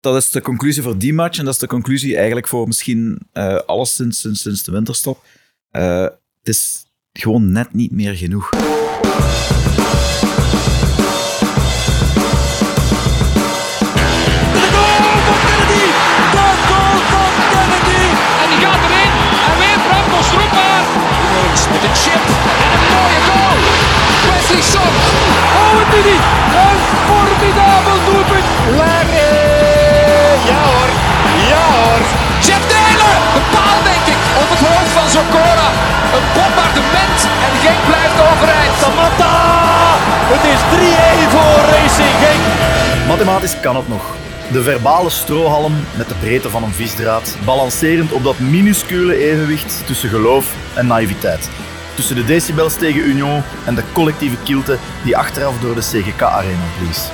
dat is de conclusie voor die match en dat is de conclusie eigenlijk voor misschien uh, alles sinds, sinds, sinds de winterstop. Uh, het is gewoon net niet meer genoeg. met een chip en een mooie goal. Wesley Son. Oh, het is niet. Een formidabel bombardement. En Genk blijft overeind. Samatta. Het is 3-1 voor Racing Genk. Mathematisch kan het nog. De verbale strohalm met de breedte van een visdraad, balancerend op dat minuscule evenwicht tussen geloof en naïviteit. Tussen de decibels tegen Union en de collectieve kilte die achteraf door de CGK-arena blies.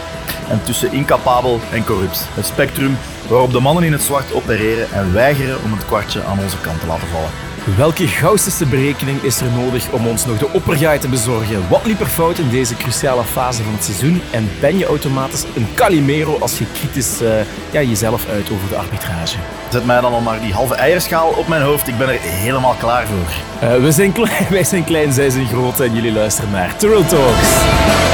En tussen incapabel en corrupt. Het spectrum waarop de mannen in het zwart opereren en weigeren om het kwartje aan onze kant te laten vallen. Welke gauwste berekening is er nodig om ons nog de oppergaai te bezorgen? Wat liep er fout in deze cruciale fase van het seizoen? En ben je automatisch een Calimero als je kritisch uh, ja, jezelf uit over de arbitrage? Zet mij dan al maar die halve eierschaal op mijn hoofd. Ik ben er helemaal klaar voor. Uh, we zijn klein, wij zijn klein, zij zijn groot en jullie luisteren naar Turtle Talks.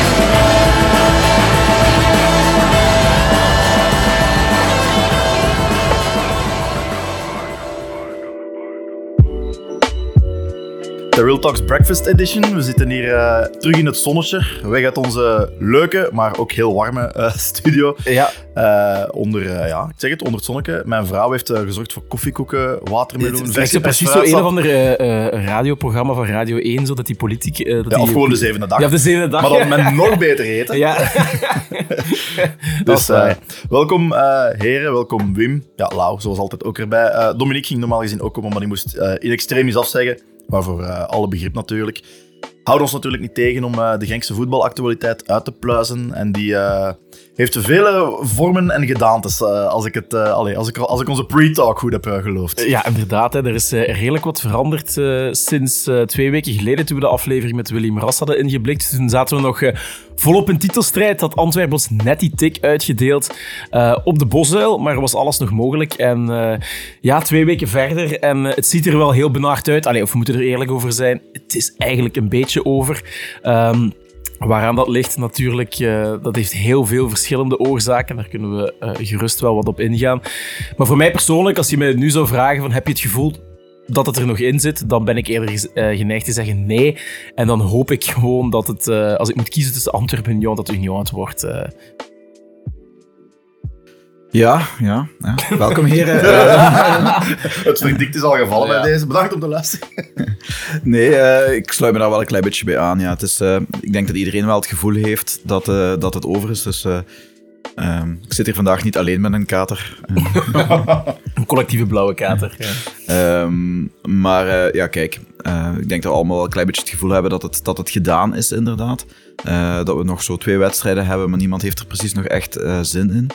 De Real Talks Breakfast Edition. We zitten hier uh, terug in het zonnetje. Weg uit onze leuke, maar ook heel warme uh, studio. Ja. Uh, onder, ja, ik zeg het, onder het zonnetje. Mijn vrouw heeft gezorgd voor koffiekoeken, watermeloen, Het is precies zo een of ander radioprogramma van Radio 1, zodat die politiek... dat ja, of gewoon de zevende dag. Ja, de zevende dag. Maar dan met nog beter eten. Ja. dus welkom heren, welkom Wim. Ja, Lau, zoals altijd ook erbij. Dominique ging normaal gezien ook komen, maar die moest in extremis afzeggen waarvoor uh, alle begrip natuurlijk. Houd ons natuurlijk niet tegen om uh, de Genkse voetbalactualiteit uit te pluizen. En die uh, heeft vele vormen en gedaantes, als, ik het, allez, als, ik, als ik onze pre-talk goed heb geloofd. Ja, inderdaad. Er is redelijk wat veranderd sinds twee weken geleden, toen we de aflevering met Willy Ras hadden ingeblikt. Toen zaten we nog volop in titelstrijd. Had Antwerpen ons net die tik uitgedeeld op de Bosuil, maar was alles nog mogelijk. En ja, twee weken verder en het ziet er wel heel benaard uit. Allee, of we moeten er eerlijk over zijn, het is eigenlijk een beetje over. Um, Waaraan dat ligt natuurlijk, uh, dat heeft heel veel verschillende oorzaken. Daar kunnen we uh, gerust wel wat op ingaan. Maar voor mij persoonlijk, als je me nu zou vragen van heb je het gevoel dat het er nog in zit, dan ben ik eerder uh, geneigd te zeggen nee. En dan hoop ik gewoon dat het, als ik moet kiezen tussen Antwerpen en Union, dat Union het wordt. Ja, ja, ja. Welkom hier. het verdict is al gevallen ja. bij deze. Bedankt om te luisteren. nee, ik sluit me daar wel een klein beetje bij aan. Ja, het is, ik denk dat iedereen wel het gevoel heeft dat, dat het over is. Dus Um, ik zit hier vandaag niet alleen met een kater. een collectieve blauwe kater. Ja. Um, maar uh, ja, kijk, uh, ik denk dat we allemaal wel een klein beetje het gevoel hebben dat het, dat het gedaan is, inderdaad. Uh, dat we nog zo twee wedstrijden hebben, maar niemand heeft er precies nog echt zin in.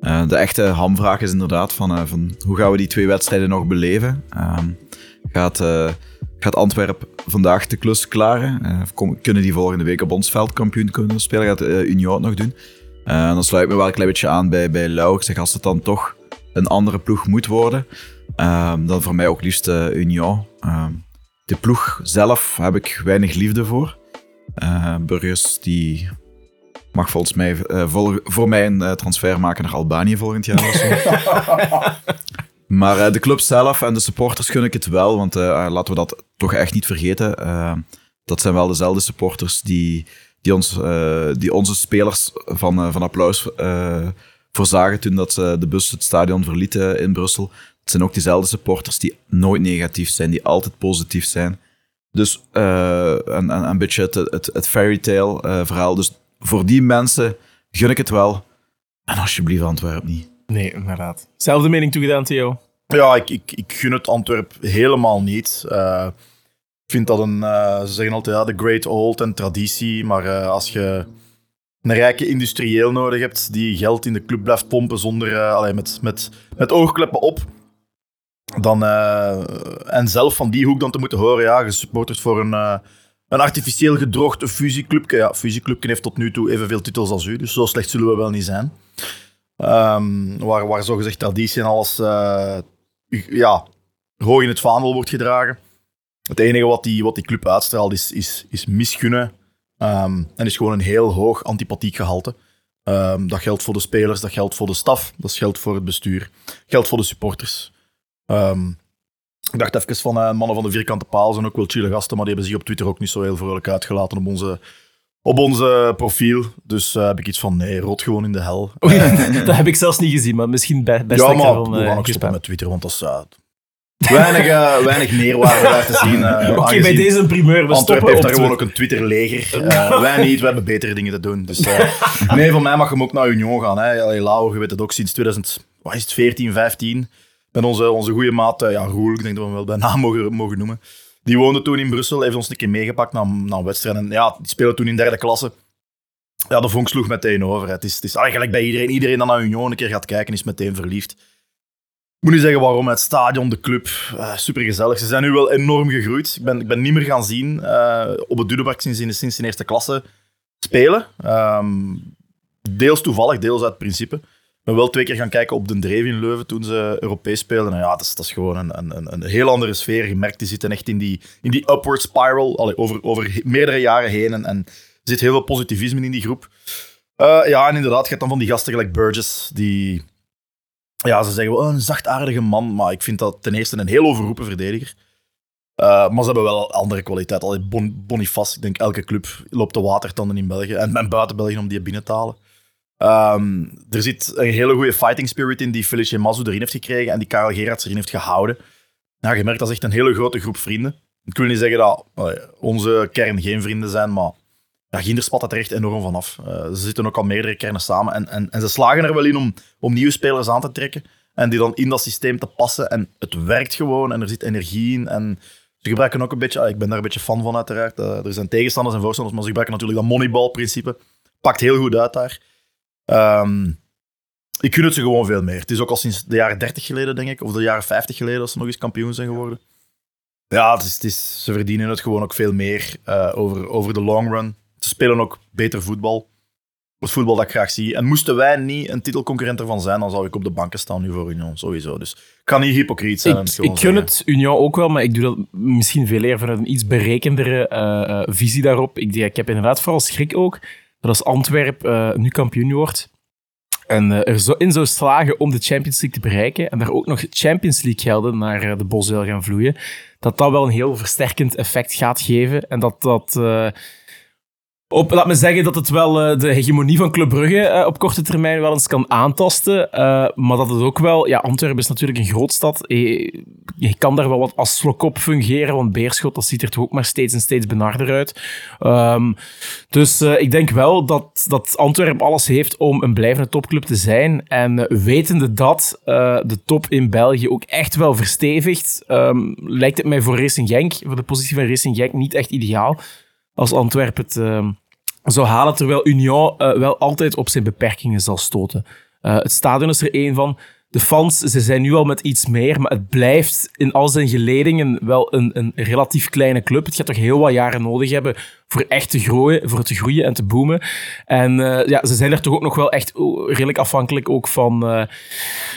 De echte hamvraag is inderdaad van, van hoe gaan we die twee wedstrijden nog beleven? Um, gaat, gaat Antwerpen vandaag de klus klaren? kunnen die volgende week op ons veld kampioen kunnen spelen? Gaat Union het nog doen? Dan sluit ik me wel een klein beetje aan bij, bij. Ik zeg, als het dan toch een andere ploeg moet worden, uh, dan voor mij ook liefst Union. Ehm, de ploeg zelf heb ik weinig liefde voor. Uh, Burgers die mag volgens mij vol, voor mij een transfer maken naar Albanië volgend jaar. maar de club zelf en de supporters gun ik het wel, want laten we dat toch echt niet vergeten. dat zijn wel dezelfde supporters die die, ons, die onze spelers van, van applaus voorzagen toen dat ze de bus het stadion verlieten in Brussel. Het zijn ook diezelfde supporters die nooit negatief zijn, die altijd positief zijn. Dus een, een, een beetje het, het, het fairy tale verhaal. Dus voor die mensen gun ik het wel. En alsjeblieft Antwerp niet. Nee, inderdaad. Zelfde mening toegedaan, Theo? Ja, ik, ik, ik gun het Antwerp helemaal niet. Ik vind dat een, uh, ze zeggen altijd, ja, de great old en traditie. Maar uh, als je een rijke industrieel nodig hebt die geld in de club blijft pompen zonder, uh, allee, met, met, met oogkleppen op, dan, en zelf van die hoek dan te moeten horen, ja, gesupporterd voor een, een artificieel gedroogd fusieclubje. Ja, fusieclubje heeft tot nu toe evenveel titels als u, dus zo slecht zullen we wel niet zijn. Ehm, waar, waar zogezegd traditie en alles eh, ja, hoog in het vaandel wordt gedragen. Het enige wat die, wat die club uitstraalt is, is, is misgunnen. ehm, en is gewoon een heel hoog antipathiek gehalte. Ehm, dat geldt voor de spelers, dat geldt voor de staf, dat geldt voor het bestuur, geldt voor de supporters. Ik dacht even van eh, mannen van de vierkante paal zijn ook wel chille gasten, maar die hebben zich op Twitter ook niet zo heel vrolijk uitgelaten op onze, op onze profiel. Dus eh, heb ik iets van nee, rot gewoon in de hel. Oei, dat heb ik zelfs niet gezien, maar misschien be- best ja, maar we eh, gaan ook gespamd. stoppen met Twitter, want dat is eh, weinig, eh, weinig meerwaarde daar te zien. eh, Oké, bij deze een primeur. We Antwerpen heeft daar gewoon ook een Twitter-leger. Eh, wij niet, we hebben betere dingen te doen. Dus, eh, nee, van mij mag hem ook naar Union gaan. Hè. Allee, Lau, je weet het ook sinds 2000, wat is het, 14, 15. Met onze, onze goede maat, eh, ja, Roel, ik denk dat we hem wel bij naam mogen, mogen noemen. Die woonde toen in Brussel, heeft ons een keer meegepakt naar, naar een wedstrijd. En ja, die speelde toen in derde klasse. Ja, de vonk sloeg meteen over. Het is, het is eigenlijk bij iedereen. Iedereen dat naar Union een keer gaat kijken, is meteen verliefd. Ik moet niet zeggen waarom. Het stadion, de club, super supergezellig. Ze zijn nu wel enorm gegroeid. Ik ben, ik ben niet meer gaan zien eh, op het Dudepark sinds, in- sinds in eerste klasse spelen. Ehm, deels toevallig, deels uit principe. Ben wel twee keer gaan kijken op de Dreef in Leuven toen ze Europees speelden. En ja, dat is, dat is gewoon een, een, een- heel andere sfeer. Je merkt, die zitten echt in die, in die upward spiral over, over meerdere jaren heen. En, er zit heel veel positivisme in die groep. Eh, ja, en inderdaad, je hebt dan van die gasten gelijk Burgess, die... Ja, ze zeggen wel "Oh, een zachtaardige man, maar ik vind dat ten eerste een heel overroepen verdediger. Eh, maar ze hebben wel andere kwaliteit. Allee, bon, Boniface, ik denk elke club loopt de watertanden in België. En, en buiten België om die binnen te halen. Ehm, er zit een hele goede fighting spirit in die Felice Mazou erin heeft gekregen en die Karel Gerards erin heeft gehouden. Ja, je merkt dat is echt een hele grote groep vrienden. Ik wil niet zeggen dat onze kern geen vrienden zijn, maar ja, Ginder spat er echt enorm vanaf. Eh ze zitten ook al meerdere kernen samen en, en, en ze slagen er wel in om, om nieuwe spelers aan te trekken en die dan in dat systeem te passen. En het werkt gewoon en er zit energie in. En ze gebruiken ook een beetje, ah, ik ben daar een beetje fan van uiteraard. Eh, er zijn tegenstanders en voorstanders, maar ze gebruiken natuurlijk dat moneyball-principe. Pakt heel goed uit daar. Ehm, ik gun het ze gewoon veel meer. Het is ook al sinds de jaren 30 geleden, denk ik, of de jaren 50 geleden, dat ze nog eens kampioen zijn geworden. Ja, het is, het is, ze verdienen het gewoon ook veel meer eh, over, over de long run. Ze spelen ook beter voetbal. Het voetbal dat ik graag zie. En moesten wij niet een titelconcurrent ervan zijn, dan zou ik op de banken staan nu voor Union, sowieso. Dus ik kan niet hypocriet zijn. Ik, ik gun het Union ook wel, maar ik doe dat misschien veel eerder vanuit een iets berekendere eh, eh, visie daarop. Ik, ik heb inderdaad vooral schrik ook dat als Antwerp eh, nu kampioen wordt en eh, er zo in zou slagen om de Champions League te bereiken en daar ook nog Champions League gelden naar eh, de Bosel gaan vloeien, dat dat wel een heel versterkend effect gaat geven en dat dat... op, laat me zeggen dat het wel eh, de hegemonie van Club Brugge eh, op korte termijn wel eens kan aantasten. eh, maar dat het ook wel... Ja, Antwerpen is natuurlijk een grootstad. Je, je kan daar wel wat als slokop fungeren, want Beerschot, dat ziet er toch ook maar steeds en steeds benarder uit. Ehm, dus ik denk wel dat, dat Antwerpen alles heeft om een blijvende topclub te zijn. En wetende dat de top in België ook echt wel verstevigt, ehm, lijkt het mij voor Racing Genk, voor de positie van Racing Genk, niet echt ideaal als Antwerpen het ehm, zou halen, terwijl Union eh, wel altijd op zijn beperkingen zal stoten. Eh, het stadion is er één van. De fans, ze zijn nu al met iets meer, maar het blijft in al zijn geledingen wel een, een relatief kleine club. Het gaat toch heel wat jaren nodig hebben voor echt te groeien, voor te groeien en te boomen. En eh, ja, ze zijn er toch ook nog wel echt oh, redelijk afhankelijk ook van,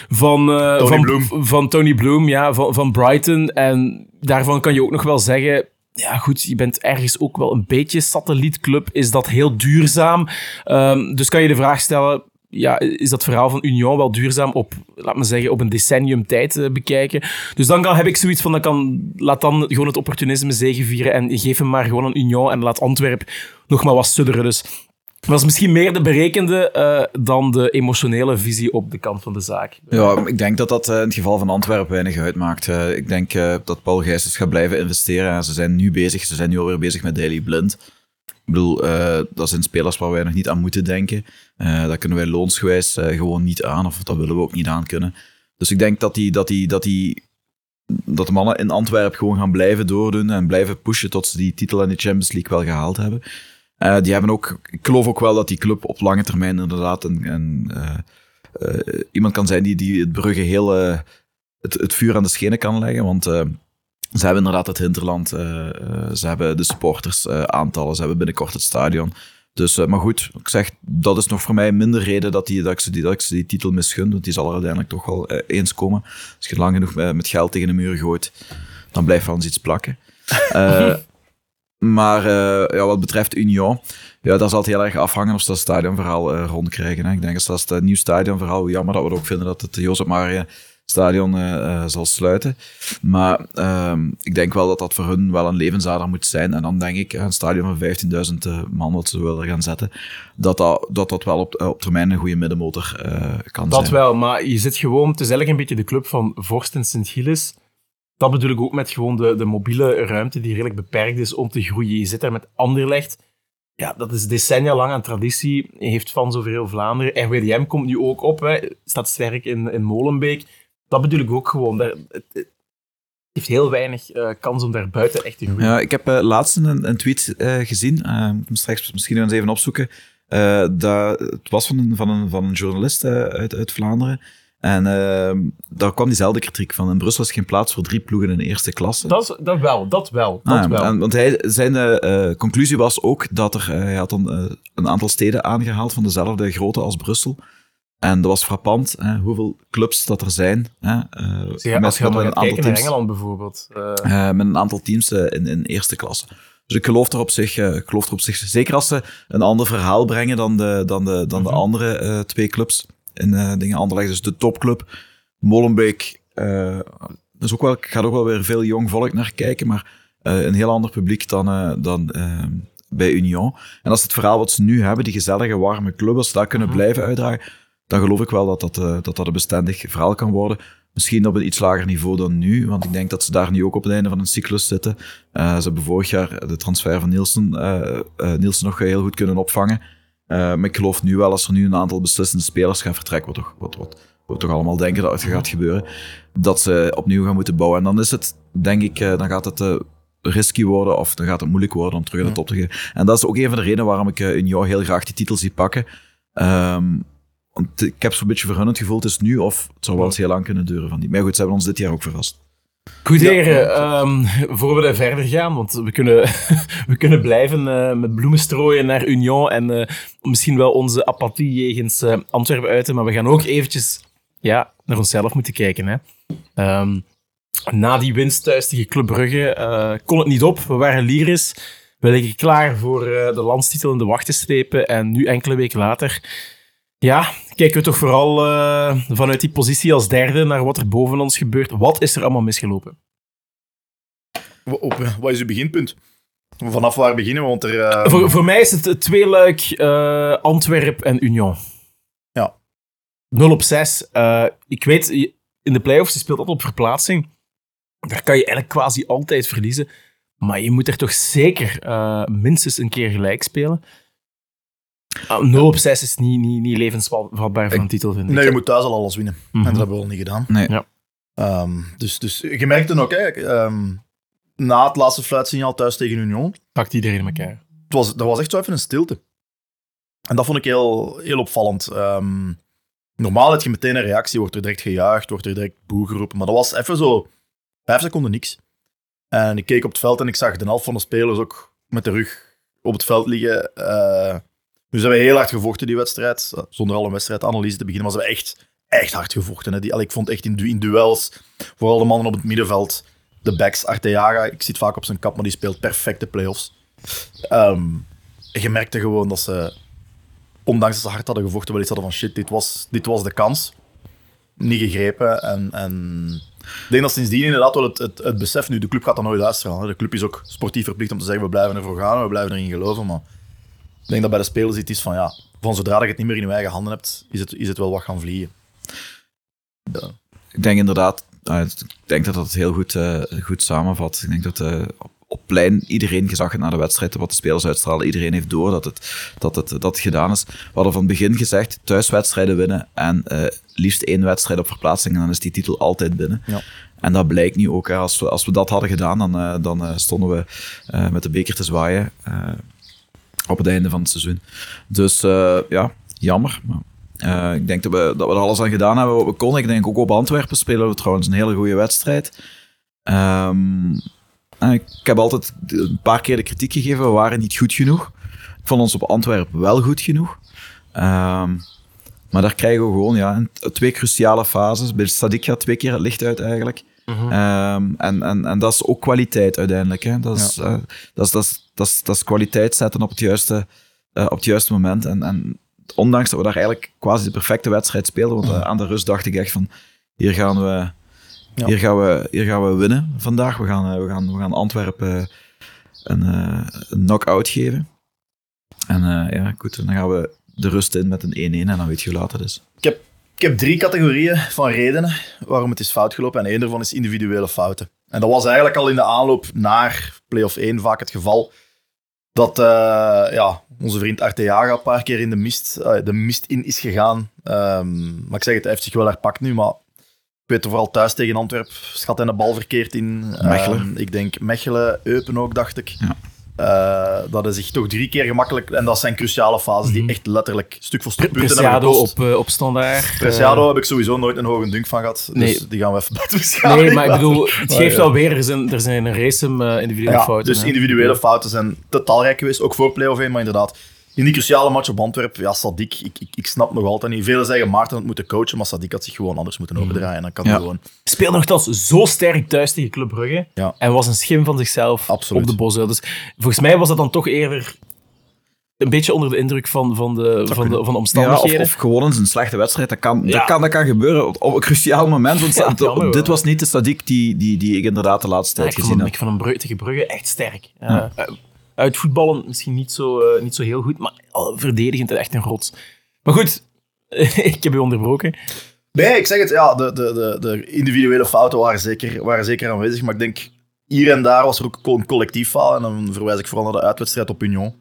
van, Tony van, Bloom. van Tony Bloom, ja, van, van Brighton. En daarvan kan je ook nog wel zeggen, ja goed, je bent ergens ook wel een beetje satellietclub. Is dat heel duurzaam? Ehm, dus kan je de vraag stellen, ja, is dat verhaal van Union wel duurzaam op, laat me zeggen, op een decennium tijd eh, bekijken? Dus dan kan, heb ik zoiets van, dan kan, laat dan gewoon het opportunisme zegevieren en geef hem maar gewoon een Union en laat Antwerp nog maar wat sudderen. Dus is misschien meer de berekende eh, dan de emotionele visie op de kant van de zaak. Ja, ik denk dat dat eh, in het geval van Antwerpen weinig uitmaakt. Eh, ik denk dat Paul Gijsens gaat blijven investeren. En ze zijn nu bezig, ze zijn nu alweer bezig met Daily Blind. Ik bedoel, dat zijn spelers waar wij nog niet aan moeten denken. Dat kunnen wij loonsgewijs gewoon niet aan, of dat willen we ook niet aan kunnen. Dus ik denk dat, die, dat, die, dat, die, dat de mannen in Antwerpen gewoon gaan blijven doordoen en blijven pushen tot ze die titel in de Champions League wel gehaald hebben. Eh, die hebben ook, ik geloof ook wel dat die club op lange termijn inderdaad een, een, eh, eh, iemand kan zijn die, die het Brugge heel het, het vuur aan de schenen kan leggen. Want ze hebben inderdaad het hinterland, ze hebben de supporters aantallen, ze hebben binnenkort het stadion. Dus, maar goed, ik zeg, dat is nog voor mij minder reden dat, die, dat, ik, ze die, dat ik ze die titel misgun, want die zal er uiteindelijk toch wel eens komen. Als je lang genoeg met, geld tegen de muur gooit, dan blijft er ons iets plakken. Maar ja, wat betreft Union, ja, dat zal het heel erg afhangen of ze dat stadionverhaal rondkrijgen. Hè. Ik denk dat als het nieuw stadionverhaal, jammer dat we ook vinden dat het Jozef Maria stadion uh, zal sluiten. Maar uh, ik denk wel dat dat voor hun wel een levensader moet zijn. En dan denk ik, een stadion van 15.000 man wat ze willen gaan zetten, dat dat, dat, dat wel op, op termijn een goede middenmotor kan dat zijn. Dat wel, maar je zit gewoon, het is eigenlijk een beetje de club van Vorst en Sint-Gilles. Dat bedoel ik ook met gewoon de, de mobiele ruimte die redelijk beperkt is om te groeien. Je zit daar met Anderlecht. Ja, dat is decennia lang aan traditie. Heeft van zoveel Vlaanderen. RWDM komt nu ook op. Staat sterk in, in Molenbeek dat bedoel ik ook gewoon. het, heeft heel weinig uh, kans om daar buiten echt te groeien. Ja, ik heb uh, laatst een, een tweet uh, gezien. straks misschien eens even opzoeken. dat, het was van een, van een, van een journalist uit, uit Vlaanderen. En daar kwam diezelfde kritiek van. In Brussel is geen plaats voor drie ploegen in de eerste klasse. Dat, dat wel, dat wel. Dat ah, wel. En, want hij, zijn conclusie was ook dat er... hij had dan een aantal steden aangehaald van dezelfde grootte als Brussel. En dat was frappant, hè, hoeveel clubs dat er zijn. Hè, als je met een aantal teams, naar Engeland bijvoorbeeld. Met een aantal teams in, in eerste klasse. Dus ik geloof er op zich, ik geloof er op zich zeker als ze een ander verhaal brengen dan de, dan de, dan de mm -hmm. andere twee clubs in dingen Anderlecht. Dus de topclub, Molenbeek, dus ook wel, gaat ook wel weer veel jong volk naar kijken, maar een heel ander publiek dan, dan bij Union. En als het verhaal wat ze nu hebben, die gezellige, warme club, als ze dat kunnen -hmm. blijven uitdragen, dan geloof ik wel dat dat, uh, dat dat een bestendig verhaal kan worden. Misschien op een iets lager niveau dan nu, want ik denk dat ze daar nu ook op het einde van een cyclus zitten. Uh, ze hebben vorig jaar de transfer van Nielsen, uh, Nielsen nog heel goed kunnen opvangen. Maar ik geloof nu wel, als er nu een aantal beslissende spelers gaan vertrekken, wat, wat, wat we toch allemaal denken dat het gaat gebeuren, dat ze opnieuw gaan moeten bouwen. En dan is het, denk ik, dan gaat het risky worden of dan gaat het moeilijk worden om terug in de top te gaan. En dat is ook een van de redenen waarom ik in jou heel graag die titel zie pakken. Um, want ik heb zo'n beetje voor hun het gevoel, het is nu of het zou wel eens heel lang kunnen duren van die. Maar goed, ze hebben ons dit jaar ook verrast. Goed heren, um, voor we verder gaan, want we kunnen, we kunnen blijven uh, met bloemen strooien naar Union en uh, misschien wel onze apathie jegens uh, Antwerpen uiten, maar we gaan ook eventjes ja, naar onszelf moeten kijken. Hè. Um, na die winst thuis tegen Club Brugge kon het niet op, we waren lyrisch, we liggen klaar voor de landstitel in de wacht te strepen en nu enkele weken later ja, kijken we toch vooral uh, vanuit die positie als derde naar wat er boven ons gebeurt. Wat is er allemaal misgelopen? Op, wat is uw beginpunt? Vanaf waar beginnen we? Want er, uh... voor, voor mij is het tweeluik uh, Antwerp en Union. Ja. 0 op 6. ik weet, in de playoffs, je speelt altijd op verplaatsing. Daar kan je eigenlijk quasi altijd verliezen. Maar je moet er toch zeker minstens een keer gelijk spelen. 0 op 6 is niet, niet, niet levensvatbaar voor een titel, vind ik. Nee, je moet thuis al alles winnen. Mm -hmm. En dat hebben we al niet gedaan. Nee. Ja. Um, dus, dus je merkt dan ook, hè, um, na het laatste fluitsignaal thuis tegen Union... Pakt iedereen elkaar. Het was, er was echt zo even een stilte. En dat vond ik heel, heel opvallend. Um, normaal heb je meteen een reactie, wordt er direct gejuicht, wordt er direct boe geroepen. Maar dat was even zo vijf seconden niks. En ik keek op het veld en ik zag de helft van de spelers ook met de rug op het veld liggen. Uh, dus hebben we heel hard gevochten die wedstrijd. Zonder al een wedstrijdanalyse te beginnen, maar ze hebben echt, echt hard gevochten. Hè. Die, ik vond echt in, duels, vooral de mannen op het middenveld, de backs, Arteaga, ik zit vaak op zijn kap, maar die speelt perfecte playoffs. Um, je merkte gewoon dat ze, ondanks dat ze hard hadden gevochten, wel iets hadden van shit, dit was, dit was de kans. Niet gegrepen. En, en ik denk dat sindsdien inderdaad wel het, het, het besef, nu de club gaat dat nooit uitstralen. De club is ook sportief verplicht om te zeggen, we blijven ervoor gaan, we blijven erin geloven, maar ik denk dat bij de spelers iets is van, ja, van zodra je het niet meer in je eigen handen hebt, is het, is het wel wat gaan vliegen. Ja. Ik denk inderdaad, ik denk dat dat heel goed, uh, goed samenvat. Ik denk dat uh, op, op plein iedereen gezag het naar de wedstrijd, wat de spelers uitstralen. Iedereen heeft door dat het, dat het, dat het gedaan is. We hadden van het begin gezegd, thuiswedstrijden winnen en uh, liefst één wedstrijd op verplaatsing en dan is die titel altijd binnen. Ja. En dat blijkt nu ook. Hè. Als, we, als we dat hadden gedaan, dan, dan stonden we met de beker te zwaaien op het einde van het seizoen. Dus uh, ja, jammer. Uh, ik denk dat we, dat we er alles aan gedaan hebben wat we konden. Ik denk ook op Antwerpen spelen we trouwens een hele goede wedstrijd. Um, ik heb altijd een paar keer de kritiek gegeven, we waren niet goed genoeg. Ik vond ons op Antwerpen wel goed genoeg. Ehm, maar daar krijgen we gewoon ja, twee cruciale fases. Bij Sadik gaat twee keer het licht uit eigenlijk. Ehm, en, en, en dat is ook kwaliteit uiteindelijk. Hè. Dat, is, eh, dat, is, dat, is, dat, is, dat is kwaliteit zetten op het juiste, eh, op het juiste moment. En, en ondanks dat we daar eigenlijk quasi de perfecte wedstrijd speelden, want eh, aan de rust dacht ik echt van, hier gaan we, Ja. hier gaan we, hier gaan we winnen vandaag. We gaan, we gaan, we gaan Antwerpen een, een knock-out geven. En ja, goed, dan gaan we de rust in met een 1-1 en dan weet je hoe laat het is. Ik heb, ik heb drie categorieën van redenen waarom het is fout gelopen. En één daarvan is individuele fouten. En dat was eigenlijk al in de aanloop naar play-off 1 vaak het geval. Dat eh, ja, onze vriend Arteaga een paar keer in de mist, eh, de mist in is gegaan. Ehm, maar ik zeg het, hij heeft zich wel herpakt nu. Maar ik weet er vooral thuis tegen Antwerpen schat hij de bal verkeerd in. Mechelen. Ehm, ik denk Mechelen, Eupen ook, dacht ik. Ja. Eh, dat is zich toch drie keer gemakkelijk... En dat zijn cruciale fases die echt letterlijk stuk voor stuk punten hebben Preciado gekost. op, eh, op standaard. Preciado heb ik sowieso nooit een hoge dunk van gehad. Dus Nee. die gaan we even buiten Eh, nee, maar ik bedoel, het geeft ja. wel weer, er zijn, er zijn een race eh, individuele Ja, fouten. dus hè. individuele fouten zijn te talrijk geweest, ook voor play-off 1, maar inderdaad. In die cruciale match op Antwerpen, ja, Sadik, ik, ik, ik snap nog altijd niet. Velen zeggen Maarten had moeten coachen, maar Sadik had zich gewoon anders moeten overdraaien. En dan kan hij Ja. gewoon... Speelde nogthans zo sterk thuis tegen Club Brugge. Ja. En was een schim van zichzelf Absoluut. op de bosuil. Dus volgens mij was dat dan toch eerder een beetje onder de indruk van, van, de, van, de, van de Ja, of, omstandigheden. of gewoon eens een slechte wedstrijd. Dat kan, Ja. dat kan, dat kan gebeuren op, op een cruciaal moment. Want Ja, het- jammer wel. dit was niet de Sadiq die, die, die ik inderdaad de laatste Ja, tijd gezien heb. ik vond hem Brugge, tegen Brugge echt sterk. Ja. Ja. Eh, Uitvoetballen misschien niet zo, eh, niet zo heel goed, maar verdedigend echt een rots. Maar goed, ik heb u onderbroken. Nee, ik zeg het, ja, de, de, de, de individuele fouten waren zeker, waren zeker aanwezig, maar ik denk, hier en daar was er ook een collectief faal. En dan verwijs ik vooral naar de uitwedstrijd op Union.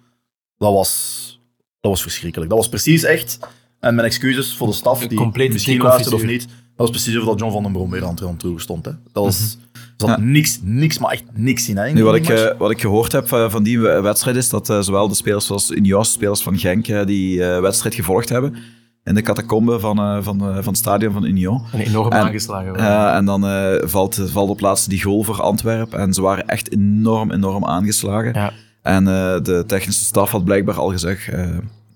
Dat was, dat was verschrikkelijk. Dat was precies echt, en mijn excuses voor de staf, die misschien luistert of niet, dat was precies of dat John van den Brom weer aan het toer stond. Hè. Dat was, er zat Ja. niks, niks, maar echt niks in. Hè, in Nu, wat, ik, eh, wat ik gehoord heb eh, van die we- wedstrijd is dat eh, zowel de spelers zoals Unions, spelers van Genk, die eh, wedstrijd gevolgd hebben in de catacombe van, eh, van, eh, van het stadion van Union. Een enorm En- aangeslagen. Eh, en dan eh, valt, valt op laatste die goal voor Antwerpen. En ze waren echt enorm, enorm aangeslagen. Ja. En eh, de technische staf had blijkbaar al gezegd, eh,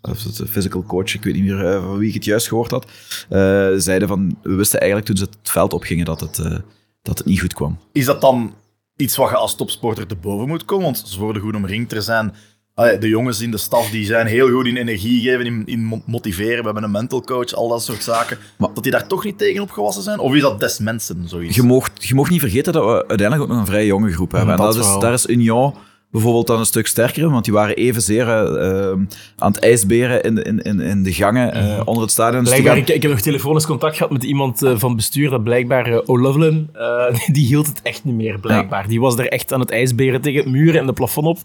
of het physical coach, ik weet niet meer van wie ik het juist gehoord had, eh, zeiden van, we wisten eigenlijk toen ze het veld opgingen dat het, eh, dat het niet goed kwam. Is dat dan iets wat je als topsporter te boven moet komen? Want ze worden goed omringd. Er zijn de jongens in de staf die zijn heel goed in energie geven, in, in mo- motiveren. We hebben een mental coach, al dat soort zaken. Maar- dat die daar toch niet tegen opgewassen zijn? Of is dat des mensen zoiets? Je moogt, je moogt niet vergeten dat we uiteindelijk ook nog een vrij jonge groep hebben. dat en dat is, daar is Union bijvoorbeeld dan een stuk sterker want die waren evenzeer eh, eh, aan het ijsberen in, de- in, in, in de gangen eh, onder het stadion. Dus Blijkbaar, ik, ik heb nog telefonisch contact gehad met iemand eh, van het bestuur dat blijkbaar O'Loughlin, eh, die hield het echt niet meer, blijkbaar. Die was er echt aan het ijsberen tegen het muren en de plafond op.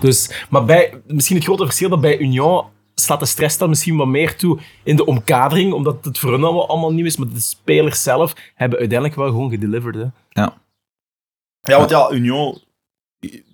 Dus, maar bij, misschien het grote verschil dat bij Union slaat de stress dan misschien wat meer toe in de omkadering, omdat het voor hen allemaal, allemaal nieuw is, maar de spelers zelf hebben uiteindelijk wel gewoon gedeliverd. Hè. ja. Ja, want ja, Union...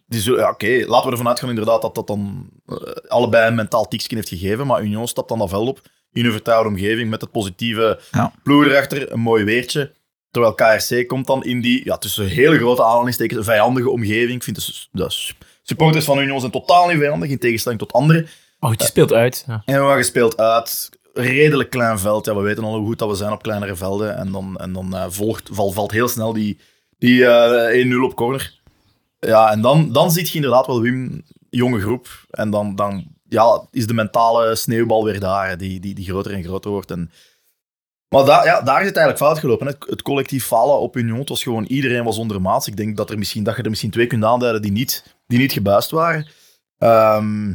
Die zullen, ja, Oké, laten we ervan uitgaan inderdaad dat dat dan eh, allebei een mentaal tikje heeft gegeven. Maar Union stapt dan dat veld op in een vertrouwde omgeving met het positieve Ja. ploeg erachter, een mooi weertje. Terwijl KRC komt dan in die, ja, tussen hele grote aanhalingstekens, vijandige omgeving. Ik vind de, de su- supporters van Union zijn totaal niet vijandig, in tegenstelling tot anderen. Maar goed, je speelt uit. Ja. En we gespeeld uit. Redelijk klein veld. Ja, we weten al hoe goed dat we zijn op kleinere velden. En dan, en dan eh, volgt, val, valt heel snel die, die eh 1-0 op corner. Ja, en dan, dan zie je inderdaad wel Wim, jonge groep. En dan, dan ja, is de mentale sneeuwbal weer daar, die, die, die groter en groter wordt. En, maar daar, ja, daar is het eigenlijk fout gelopen. Het, collectief falen op Union, was gewoon iedereen was ondermaats. Ik denk dat, er misschien, dat je er misschien twee kunt aanduiden die niet, die niet gebuist waren. Ehm,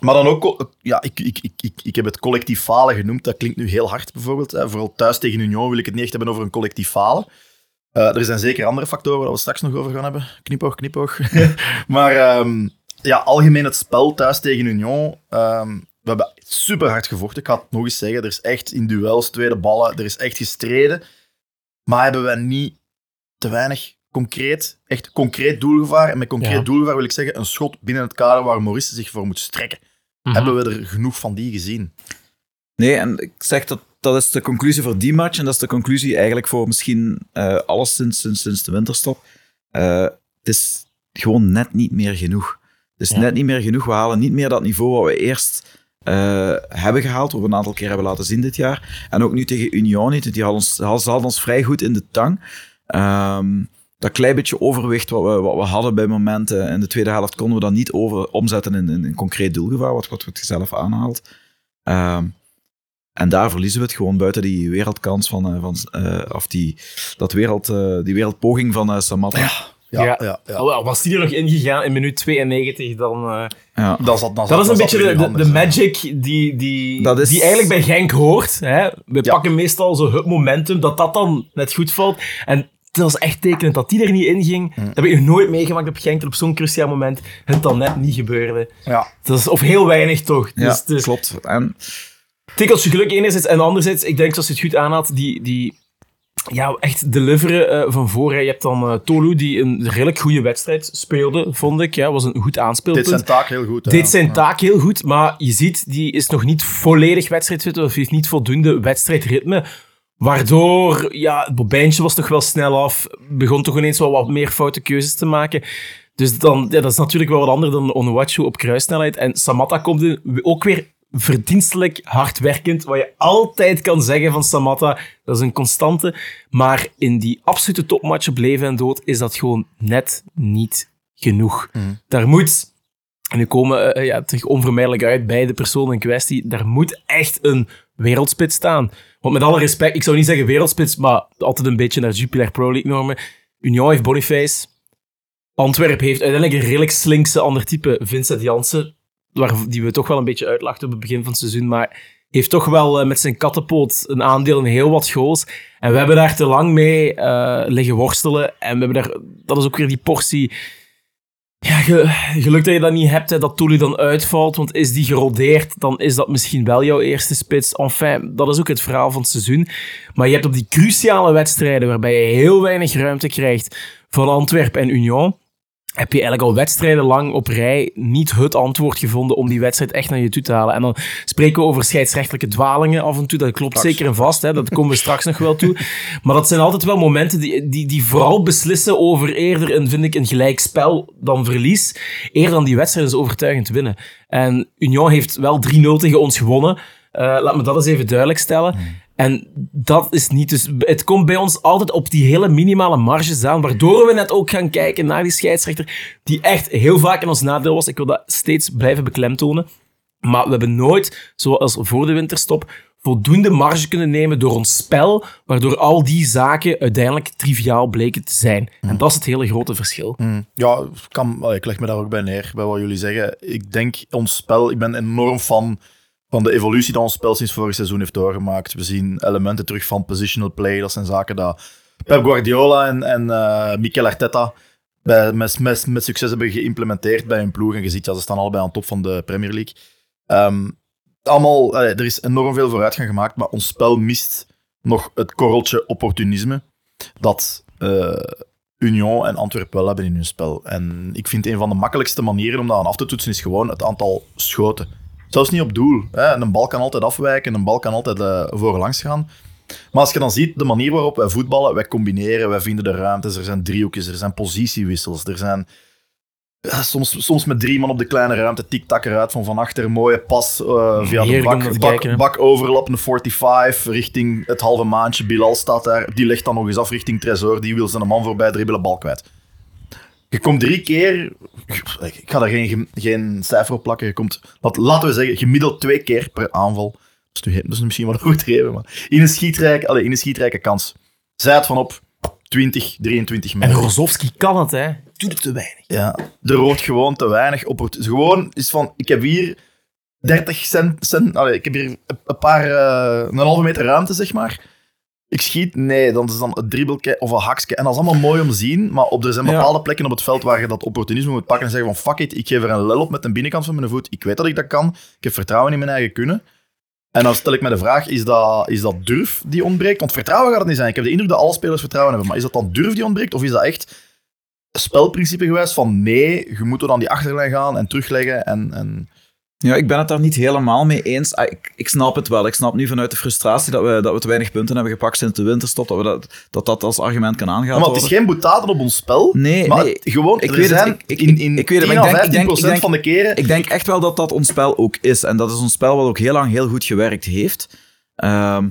maar dan ook, ja, ik, ik, ik, ik, ik heb het collectief falen genoemd. Dat klinkt nu heel hard bijvoorbeeld. Hè. Vooral thuis tegen Union wil ik het niet echt hebben over een collectief falen. Eh, er zijn zeker andere factoren waar we straks nog over gaan hebben. Knipoog, knipoog. maar ehm, ja, algemeen het spel thuis tegen Union. ehm, we hebben super hard gevochten. Ik ga het nog eens zeggen. Er is echt in duels, tweede ballen, er is echt gestreden. Maar hebben we niet te weinig concreet, echt concreet doelgevaar. En met concreet Ja. doelgevaar wil ik zeggen een schot binnen het kader waar Maurice zich voor moet strekken. Mhm. Hebben we er genoeg van die gezien? Nee, en ik zeg dat dat is de conclusie voor die match en dat is de conclusie eigenlijk voor misschien eh, alles sinds, sinds, sinds de winterstop. Eh, het is gewoon net niet meer genoeg. Het is net niet meer genoeg. We halen niet meer dat niveau wat we eerst eh, hebben gehaald, wat we een aantal keer hebben laten zien dit jaar. En ook nu tegen Union niet. Die hadden ons, hadden ons vrij goed in de tang. Ehm, dat klein beetje overwicht wat we, wat we hadden bij momenten in de tweede helft konden we dat niet over, omzetten in, in een concreet doelgevaar, wat, wat het zelf aanhaalt. Ehm, en daar verliezen we het gewoon buiten die wereldkans van, uh, van uh, of die, dat wereld, uh, die wereldpoging van uh, Samatta. Ja. Ja, ja. ja, ja. Oh, was die er nog ingegaan in minuut 92, dan... Uh, ja. dan zat, dan dat is een beetje de, de, anders, de, magic die, die, Dat is- die eigenlijk bij Genk hoort. Hè? We Ja. pakken meestal zo het momentum, dat dat dan net goed valt. En dat is echt tekenend dat die er niet in ging. Dat heb ik nog nooit meegemaakt op Genk, dat op zo'n cruciaal moment het dan net niet gebeurde. Ja. Dat is, of heel weinig toch. Ja, Dus het is- klopt. En tikkeltje geluk enerzijds. En anderzijds, ik denk zoals je het goed aanhaalt, die, die ja, echt deliveren eh, van voor. hè. Je hebt dan eh, Tolu, die een redelijk goede wedstrijd speelde, vond ik. Ja, was een goed aanspeelpunt. Dit zijn taak heel goed. deed zijn taak heel goed, maar je ziet, die is nog niet volledig wedstrijdfit of heeft niet voldoende wedstrijdritme. Waardoor, ja, het bobijntje was toch wel snel af. Begon toch ineens wel wat meer foute keuzes te maken. Dus dan, ja, dat is natuurlijk wel wat anders dan Onuachu op kruissnelheid. En Samatta komt in, ook weer verdienstelijk hardwerkend. Wat je altijd kan zeggen van Samatta. Dat is een constante. Maar in die absolute topmatch op leven en dood is dat gewoon net niet genoeg. Daar moet en nu komen eh, ja, terug onvermijdelijk uit bij de persoon in kwestie. Daar moet echt een wereldspits staan. Want met alle respect, ik zou niet zeggen wereldspits, maar altijd een beetje naar Jupiler Pro League normen. Union heeft Boniface. Antwerp heeft uiteindelijk een redelijk slinkse ander type. Vincent Jansen, die we toch wel een beetje uitlachten op het begin van het seizoen. Maar heeft toch wel eh, met zijn kattenpoot een aandeel in heel wat goals. En we hebben daar te lang mee eh, liggen worstelen. En we hebben daar, dat is ook weer die portie ja, ge- geluk dat je dat niet hebt, hè, dat Touli dan uitvalt. Want is die gerodeerd, dan is dat misschien wel jouw eerste spits. Enfin, dat is ook het verhaal van het seizoen. Maar je hebt op die cruciale wedstrijden, waarbij je heel weinig ruimte krijgt van Antwerpen en Union, heb je eigenlijk al wedstrijden lang op rij niet het antwoord gevonden om die wedstrijd echt naar je toe te halen. En dan spreken we over scheidsrechtelijke dwalingen af en toe. Dat klopt zeker en vast, hè, dat komen we straks nog wel toe. Maar dat zijn altijd wel momenten die, die, die vooral beslissen over eerder een, vind ik, een gelijk spel dan verlies. Eerder dan die wedstrijden dus overtuigend winnen. En Union heeft wel 3-0 tegen ons gewonnen. Eh, laat me dat eens even duidelijk stellen. En dat is niet dus. Het komt bij ons altijd op die hele minimale marges aan, waardoor we net ook gaan kijken naar die scheidsrechter, die echt heel vaak in ons nadeel was. Ik wil dat steeds blijven beklemtonen. Maar we hebben nooit, zoals voor de winterstop, voldoende marge kunnen nemen door ons spel, waardoor al die zaken uiteindelijk triviaal bleken te zijn. En dat is het hele grote verschil. Ja, kan, ik leg me daar ook bij neer, bij wat jullie zeggen. Ik denk, ons spel, ik ben enorm fan van de evolutie dat ons spel sinds vorig seizoen heeft doorgemaakt. We zien elementen terug van positional play. Dat zijn zaken dat Pep Guardiola en, en eh, Mikel Arteta met, succes hebben geïmplementeerd bij hun ploeg. En je ziet, ja, ze staan allebei aan top van de Premier League. Ehm, allemaal, er is enorm veel vooruitgang gemaakt, maar ons spel mist nog het korreltje opportunisme dat eh, Union en Antwerpen wel hebben in hun spel. En ik vind een van de makkelijkste manieren om dat aan af te toetsen is gewoon het aantal schoten. Zelfs niet op doel. Hè. Een bal kan altijd afwijken, een bal kan altijd eh, voorlangs gaan. Maar als je dan ziet de manier waarop wij voetballen, wij combineren, wij vinden de ruimtes, er zijn driehoekjes, er zijn positiewissels, er zijn ja, soms, soms met drie man op de kleine ruimte, tik-tak eruit van van achter, mooie pas eh, via de bak, bak, kijken, bak overlap, een 45 richting het halve maandje. Bilal staat daar, die legt dan nog eens af richting Tresor, die wil zijn man voorbij dribbelen, bal kwijt. Je komt drie keer, ik ga daar geen, geen cijfer op plakken, je komt, laat- laten we zeggen, gemiddeld twee keer per aanval. Dat is, nu, dat is misschien wat overdreven, maar in een schietrijke, allez, in een schietrijke kans. Zij het van op 20, 23 En meter. Rozovski kan het, hè. Doet het te weinig. Ja, er wordt gewoon te weinig opport- Gewoon is van, ik heb hier 30 cent, cent allee, ik heb hier een- een paar, eh, een halve meter ruimte, zeg maar. Ik schiet, nee, dan is dan een dribbelke of een hakske. En dat is allemaal mooi om te zien, maar op, er zijn Ja. bepaalde plekken op het veld waar je dat opportunisme moet pakken en zeggen van, fuck it, ik geef er een lel op met de binnenkant van mijn voet. Ik weet dat ik dat kan. Ik heb vertrouwen in mijn eigen kunnen. En dan stel ik me de vraag, is dat, is dat durf die ontbreekt? Want vertrouwen gaat het niet zijn. Ik heb de indruk dat alle spelers vertrouwen hebben, maar is dat dan durf die ontbreekt? Of is dat echt spelprincipe geweest van nee, je moet er dan die achterlijn gaan en terugleggen en... en Ja, ik ben het daar niet helemaal mee eens. Ah, Ik, ik snap het wel. Ik snap nu vanuit de frustratie dat we, dat we te weinig punten hebben gepakt sinds de winterstop, dat we dat, dat, dat als argument kan aangaan. maar het is geen boetaden op ons spel. Nee, maar nee. het- gewoon, Ik weet het, zijn ik- ik- in, in ik weet het, 10 maar à ik denk- ik 15 denk- ik denk- van de keren... Ik denk echt wel dat dat ons spel ook is. En dat is ons spel wat ook heel lang heel goed gewerkt heeft. Ehm,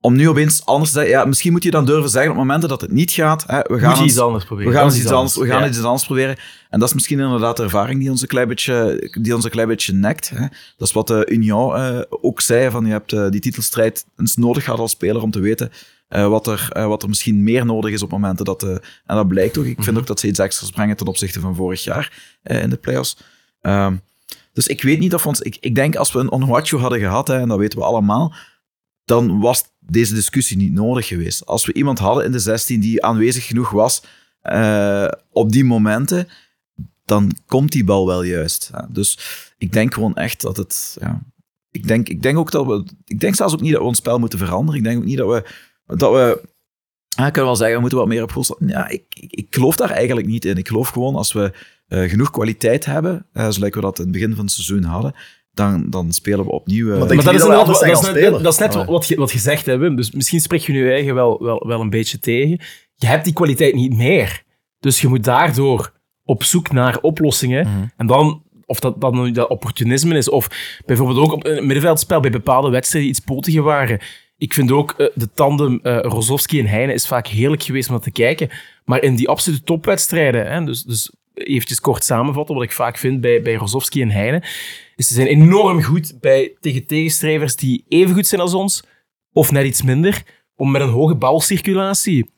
om nu opeens anders te zeggen, ja, misschien moet je dan durven zeggen op momenten dat het niet gaat. Hè, we gaan Moet je iets anders proberen. we gaan is iets anders, we gaan Ja. iets anders proberen. En dat is misschien inderdaad de ervaring die ons een klein beetje, die ons een klein beetje nekt. Hè. Dat is wat de Union eh, ook zei, van je hebt eh, die titelstrijd eens nodig gehad als speler om te weten eh, wat, er, eh, wat er misschien meer nodig is op momenten dat... eh, en dat blijkt ook. Ik vind ook dat ze iets extra's brengen ten opzichte van vorig jaar eh, in de playoffs. Ehm, dus ik weet niet of ons... Ik, ik denk als we een Onhuachu hadden gehad, hè, en dat weten we allemaal, dan was deze discussie niet nodig geweest. Als we iemand hadden in de 16 die aanwezig genoeg was eh, op die momenten, dan komt die bal wel juist. Dus ik denk gewoon echt dat het... Ja, ik, denk, ik denk ook dat we... Ik denk zelfs ook niet dat we ons spel moeten veranderen. Ik denk ook niet dat we... Dat we ik kan wel zeggen, we moeten wat meer op goal. Ja, ik, ik, ik geloof daar eigenlijk niet in. Ik geloof gewoon als we eh, genoeg kwaliteit hebben, eh zoals we dat in het begin van het seizoen hadden, dan, dan spelen we opnieuw. eh, Maar dat is, dat dat, is net, dat is net Allee. wat je, wat je zegt hebt, Wim. Dus misschien spreek je nu eigen wel, wel, wel een beetje tegen. Je hebt die kwaliteit niet meer. Dus je moet daardoor op zoek naar oplossingen. Mhm. En dan, of dat, dat nu dat opportunisme is, of bijvoorbeeld ook op een middenveldspel bij bepaalde wedstrijden iets potiger waren. Ik vind ook eh, de tandem eh Rozovski en Heine is vaak heerlijk geweest om naar te kijken. Maar in die absolute topwedstrijden, hè, dus, dus eventjes kort samenvatten, wat ik vaak vind bij, bij Rozovski en Heine, is ze zijn enorm goed bij, tegen tegenstrijvers die even goed zijn als ons, of net iets minder, om met een hoge balcirculatie,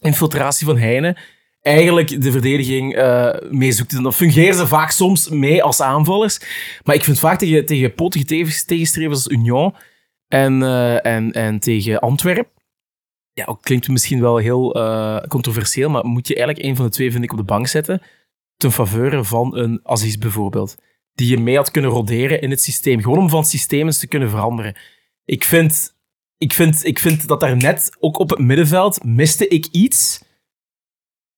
infiltratie van Heine, eigenlijk de verdediging eh mee zoekt. En dan fungeren ze vaak soms mee als aanvallers. Maar ik vind vaak tegen, tegen potige tegen- tegenstrevers als Union en, eh, en, en tegen Antwerpen, ja, ook klinkt misschien wel heel eh, controversieel, maar moet je eigenlijk een van de twee, vind ik, op de bank zetten, ten faveur van een Aziz bijvoorbeeld, die je mee had kunnen roderen in het systeem, gewoon om van eens te kunnen veranderen. Ik vind, ik vind, ik vind dat daar net, ook op het middenveld, miste ik iets...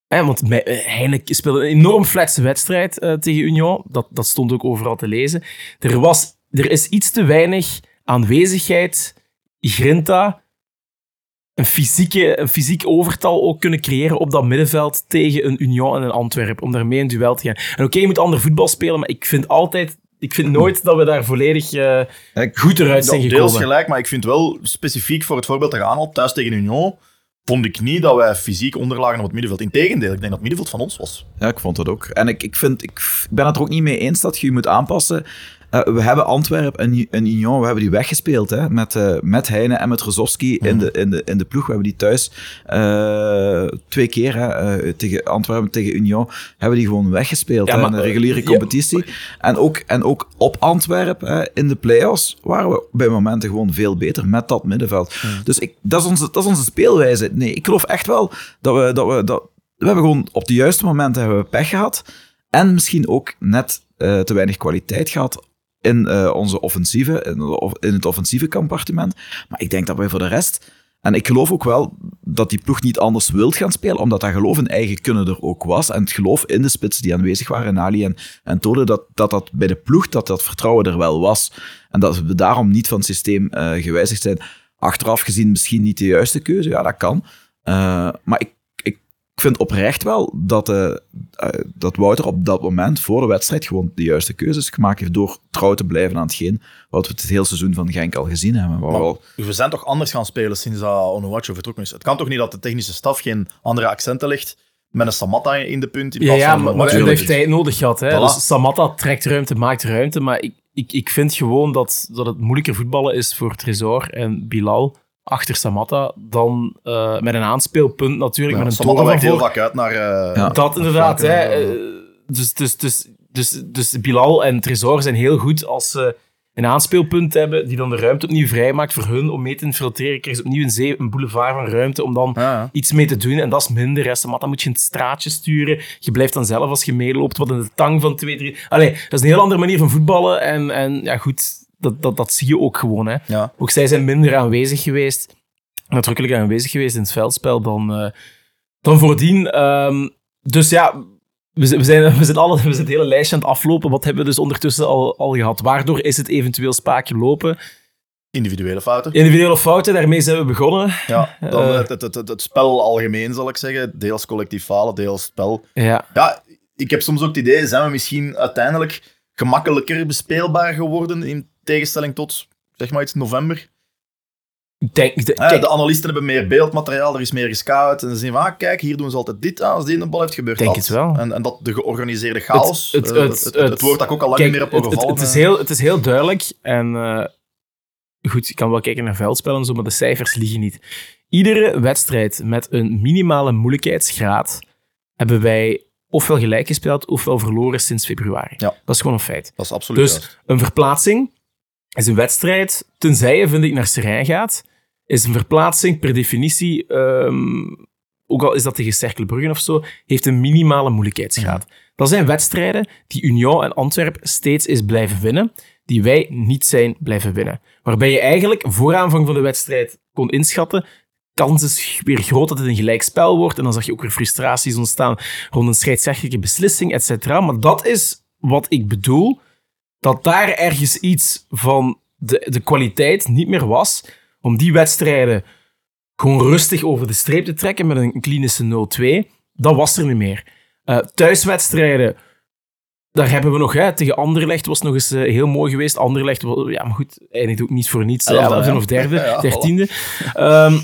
Hè, want eh, Heine speelde een enorm flatse wedstrijd eh, tegen Union. Dat, dat stond ook overal te lezen. Er, was, er is iets te weinig aanwezigheid, grinta, een, fysieke, een fysiek overtal ook kunnen creëren op dat middenveld tegen een Union en een Antwerp, om daarmee een duel te gaan. En oké, je moet ander voetbal spelen, maar ik vind altijd... Ik vind nooit dat we daar volledig eh, goed eruit zijn Ja, gekomen. deels gelijk, maar ik vind wel specifiek voor het voorbeeld dat je aanhaalt, thuis tegen Union, vond ik niet dat wij fysiek onderlagen op het middenveld. Integendeel, ik denk dat het middenveld van ons was. Ja, ik vond dat ook. En ik, ik, vind, ik ik ben het er ook niet mee eens dat je je moet aanpassen. Eh, we hebben Antwerpen en, en Union, we hebben die weggespeeld. Hè, met, eh, met Heine en met Rozovski in, de, in, de, in de ploeg. We hebben die thuis eh, twee keer hè, tegen Antwerpen, tegen Union, hebben die gewoon weggespeeld Ja, hè, maar, in de reguliere ja. competitie. En, ook, en ook op Antwerpen, hè, in de play-offs, waren we bij momenten gewoon veel beter met dat middenveld. Dus ik, dat, is onze, dat is onze speelwijze. Nee, ik geloof echt wel dat we... Dat we dat, we hebben gewoon op de juiste momenten hebben we pech gehad. En misschien ook net te weinig kwaliteit gehad in eh, onze offensieve, in, in het offensieve compartiment. Maar ik denk dat wij voor de rest... En ik geloof ook wel dat die ploeg niet anders wilt gaan spelen, omdat dat geloof in eigen kunnen er ook was. En het geloof in de spitsen die aanwezig waren, Nali en, en Tode, dat, dat dat bij de ploeg, dat dat vertrouwen er wel was. En dat we daarom niet van het systeem eh, gewijzigd zijn. Achteraf gezien misschien niet de juiste keuze, ja, dat kan. Eh, maar ik, ik, vind oprecht wel dat, eh, eh, dat Wouter op dat moment voor de wedstrijd gewoon de juiste keuzes gemaakt heeft door trouw te blijven aan hetgeen wat we het hele seizoen van Genk al gezien hebben. Waar we al- We zijn toch anders gaan spelen sinds dat Onuachu vertrokken is. Het kan toch niet dat de technische staf geen andere accenten legt met een Samatta in de punt in Ja, plaats ja van maar, maar dat Onuachu. heeft tijd nodig gehad. Hè? Voilà. Dus Samatta trekt ruimte, maakt ruimte. Maar ik, ik, ik vind gewoon dat, dat het moeilijker voetballen is voor Tresor en Bilal achter Samatta dan eh, met een aanspeelpunt natuurlijk. Ja, met een Samatta van heel vaak uit naar... eh, Ja. Dat inderdaad. Hè. Eh, Dus, dus, dus, dus, dus Bilal en Tresor zijn heel goed als ze een aanspeelpunt hebben die dan de ruimte opnieuw vrijmaakt voor hun om mee te infiltreren. Krijgen ze opnieuw een, zee, een boulevard van ruimte om dan Ja, iets mee te doen. En dat is minder. Hè. Samatta moet je in het straatje sturen. Je blijft dan zelf als je meeloopt wat in de tang van 2, 3. Allee, dat is een heel andere manier van voetballen. En, en ja, goed, dat, dat, dat zie je ook gewoon. Hè. Ja. Ook zij zijn minder aanwezig geweest, nadrukkelijk aanwezig geweest in het veldspel dan, eh, dan voordien. Ehm, dus ja, we, zijn- we, zijn, we, zijn alle, we zijn het hele lijstje aan het aflopen. Wat hebben we dus ondertussen al, al gehad? Waardoor is het eventueel spaakje lopen? Individuele fouten. Individuele fouten, daarmee zijn we begonnen. Ja, dan Eh. het, het, het, het, het spel algemeen, zal ik zeggen. Deels collectief falen, deels spel. Ja, Ja, ik heb soms ook het idee, zijn we misschien uiteindelijk gemakkelijker bespeelbaar geworden in tegenstelling tot, zeg maar iets, november. denk... de- de analisten hebben meer beeldmateriaal, er is meer gescout. En ze zien van, ah, kijk, hier doen ze altijd dit aan. Als die in de bal heeft gebeurd Denk dat. het wel. En, en dat de georganiseerde chaos, Het- het- eh, het- woord dat ik ook al lang Kijk, meer heb het, overvallen. het, is eh. heel, het is heel duidelijk. En eh, goed, je kan wel kijken naar veldspellen en zo, maar de cijfers liegen niet. Iedere wedstrijd met een minimale moeilijkheidsgraad hebben wij ofwel gelijk gespeeld ofwel verloren sinds februari. Ja. Dat is gewoon een feit. Dat is absoluut Dus juist. een verplaatsing is een wedstrijd, tenzij je, vind ik, naar Serijn gaat, is een verplaatsing per definitie, ehm, ook al is dat tegen Cercle Brugge of zo, heeft een minimale moeilijkheidsgraad. Dat zijn wedstrijden die Union en Antwerp steeds is blijven winnen, die wij niet zijn blijven winnen. Waarbij je eigenlijk voor aanvang van de wedstrijd kon inschatten, kans is weer groot dat het een gelijk spel wordt. En dan zag je ook weer frustraties ontstaan rond een scheidsrechtelijke beslissing, et cetera. Maar dat is wat ik bedoel, dat daar ergens iets van de, de kwaliteit niet meer was om die wedstrijden gewoon rustig over de streep te trekken met een klinische 0-2. Dat was er niet meer. Eh, thuiswedstrijden, daar hebben we nog, hè, tegen Anderlecht was nog eens eh, heel mooi geweest. Anderlecht, ja, maar goed, eindigt ook niet voor niets. Hè? of derde, Ja, dertiende. Ehm,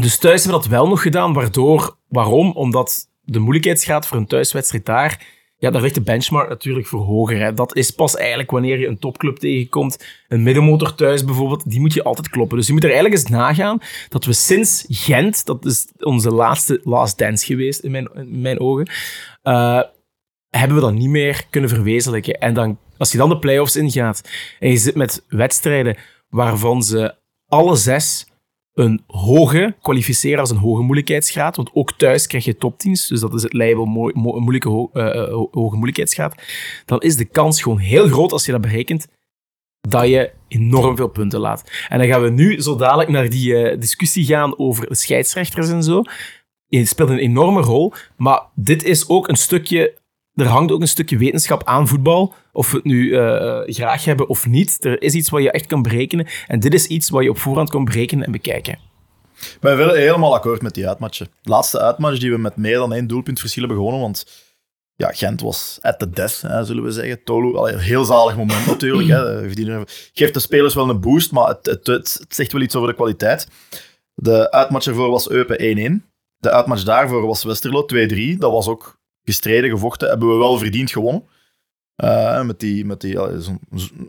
dus thuis hebben we dat wel nog gedaan, waardoor, waarom? Omdat de moeilijkheidsgraad voor een thuiswedstrijd daar, ja, daar ligt de benchmark natuurlijk voor hoger. Dat is pas eigenlijk wanneer je een topclub tegenkomt. Een middenmotor thuis bijvoorbeeld, die moet je altijd kloppen. Dus je moet er eigenlijk eens nagaan dat we sinds Gent, dat is onze laatste last dance geweest in mijn, mijn ogen, eh, hebben we dat niet meer kunnen verwezenlijken. En dan, als je dan de play-offs ingaat en je zit met wedstrijden waarvan ze alle zes een hoge, kwalificeren als een hoge moeilijkheidsgraad, want ook thuis krijg je topteams, dus dat is het label mo- mo- moeilijke, eh, eh, ho- hoge moeilijkheidsgraad, dan is de kans gewoon heel groot als je dat berekent, dat je enorm veel punten laat. En dan gaan we nu zo dadelijk naar die eh, discussie gaan over scheidsrechters en zo. Het speelt een enorme rol, maar dit is ook een stukje er hangt ook een stukje wetenschap aan voetbal. Of we het nu eh, graag hebben of niet. Er is iets wat je echt kan berekenen. En dit is iets wat je op voorhand kan berekenen en bekijken. Ik ben helemaal akkoord met die uitmatchen. Laatste uitmatch die we met meer dan één doelpunt verschil hebben gewonnen, want ja, Gent was at the death, hè, zullen we zeggen. Tolu, een heel zalig moment natuurlijk. Hè. Geeft de spelers wel een boost, maar het, het, het zegt wel iets over de kwaliteit. De uitmatch ervoor was Eupen 1-1. De uitmatch daarvoor was Westerlo 2-3. Dat was ook gestreden, gevochten. Hebben we wel verdiend gewonnen. Eh, met die, met die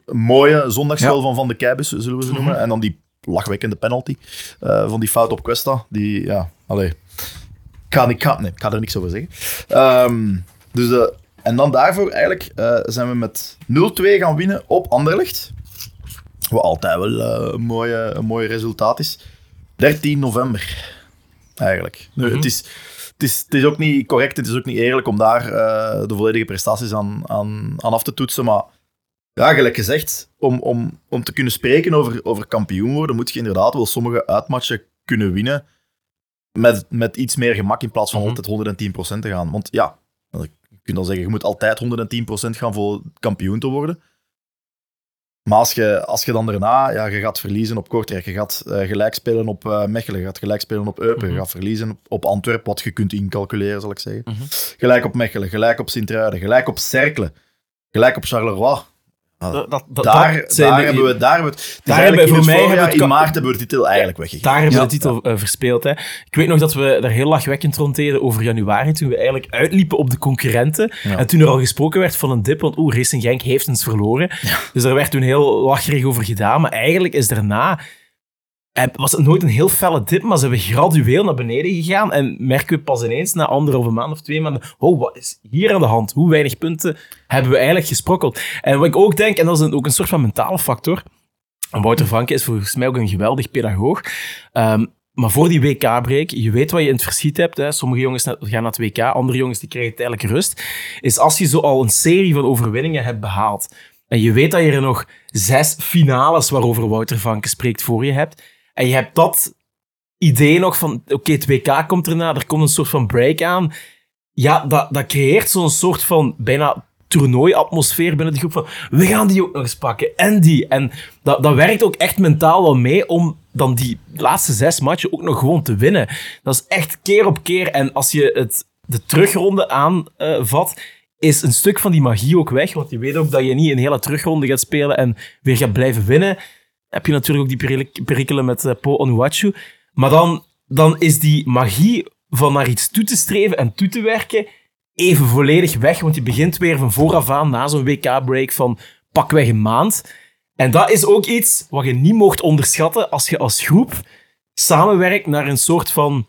mooie zondagsspel Ja. van Van de Keibus, zullen we ze noemen. En dan die lachwekkende penalty eh, van die fout op Cuesta. Die, ja, allee. Ik ga, ik, ga, nee, ik ga er niks over zeggen. Ehm, dus, eh, en dan daarvoor eigenlijk zijn we met 0-2 gaan winnen op Anderlecht. Wat altijd wel een, mooie, een mooi resultaat is. 13 november, eigenlijk. Nu, het, is, het, is, het is ook niet correct, het is ook niet eerlijk om daar eh, de volledige prestaties aan, aan, aan af te toetsen, maar ja, gelijk gezegd, om, om, om te kunnen spreken over, over kampioen worden, moet je inderdaad wel sommige uitmatchen kunnen winnen met, met iets meer gemak in plaats van Mhm. altijd 110% te gaan. Want ja, je kunt dan zeggen, je moet altijd 110% gaan voor kampioen te worden. Maar als je, als je dan daarna, ja, je gaat verliezen op Kortrijk, je gaat eh, gelijk spelen op eh, Mechelen, je gaat gelijk spelen op Eupen, Mhm. je gaat verliezen op, op Antwerpen, wat je kunt incalculeren, zal ik zeggen. Mhm. Gelijk op Mechelen, gelijk op Sint-Truiden, gelijk op Cercle, gelijk op Charleroi. Dat, dat, dat- Daar, dat zijn daar de- hebben we, daar hebben we het. Daar hebben- in voor mij hebben het in maart hebben we de titel eigenlijk weggegeven. Daar hebben we Ja. de titel eh, verspeeld. Hè. Ik weet nog dat we daar heel lachwekkend rond deden over januari, toen we eigenlijk uitliepen op de concurrenten. Ja. En toen er al gesproken werd van een dip, want oeh, Racing Genk heeft eens verloren. Dus daar werd toen heel lacherig over gedaan. Maar eigenlijk is daarna... eh, Was het nooit een heel felle dip, maar ze hebben gradueel naar beneden gegaan. En merken we pas ineens na anderhalve maand of twee maanden: oh, wat is hier aan de hand? Hoe weinig punten hebben we eigenlijk gesprokkeld? En wat ik ook denk, en dat is ook een soort van mentale factor. Wouter Vanke is volgens mij ook een geweldig pedagoog. Ehm, maar voor die WK-break, je weet wat je in het verschiet hebt. Hè. Sommige jongens gaan naar het WK, andere jongens die krijgen tijdelijk rust. Is als je zo al een serie van overwinningen hebt behaald. En je weet dat je er nog zes finales waarover Wouter Vanke spreekt voor je hebt. En je hebt dat idee nog van, oké, het WK komt erna, er komt een soort van break aan. ja, dat, dat creëert zo'n soort van bijna toernooiatmosfeer binnen de groep van we gaan die ook nog eens pakken en die. En dat, dat werkt ook echt mentaal wel mee om dan die laatste zes matchen ook nog gewoon te winnen. Dat is echt keer op keer. En als je het, de terugronde aanvat, is een stuk van die magie ook weg. Want je weet ook dat je niet een hele terugronde gaat spelen en weer gaat blijven winnen. Heb je natuurlijk ook die perikelen met uh, Po Onuachu. Maar dan, dan is die magie van naar iets toe te streven en toe te werken even volledig weg. Want je begint weer van vooraf aan na zo'n WK-break van pakweg een maand. En dat is ook iets wat je niet mocht onderschatten als je als groep samenwerkt naar een soort van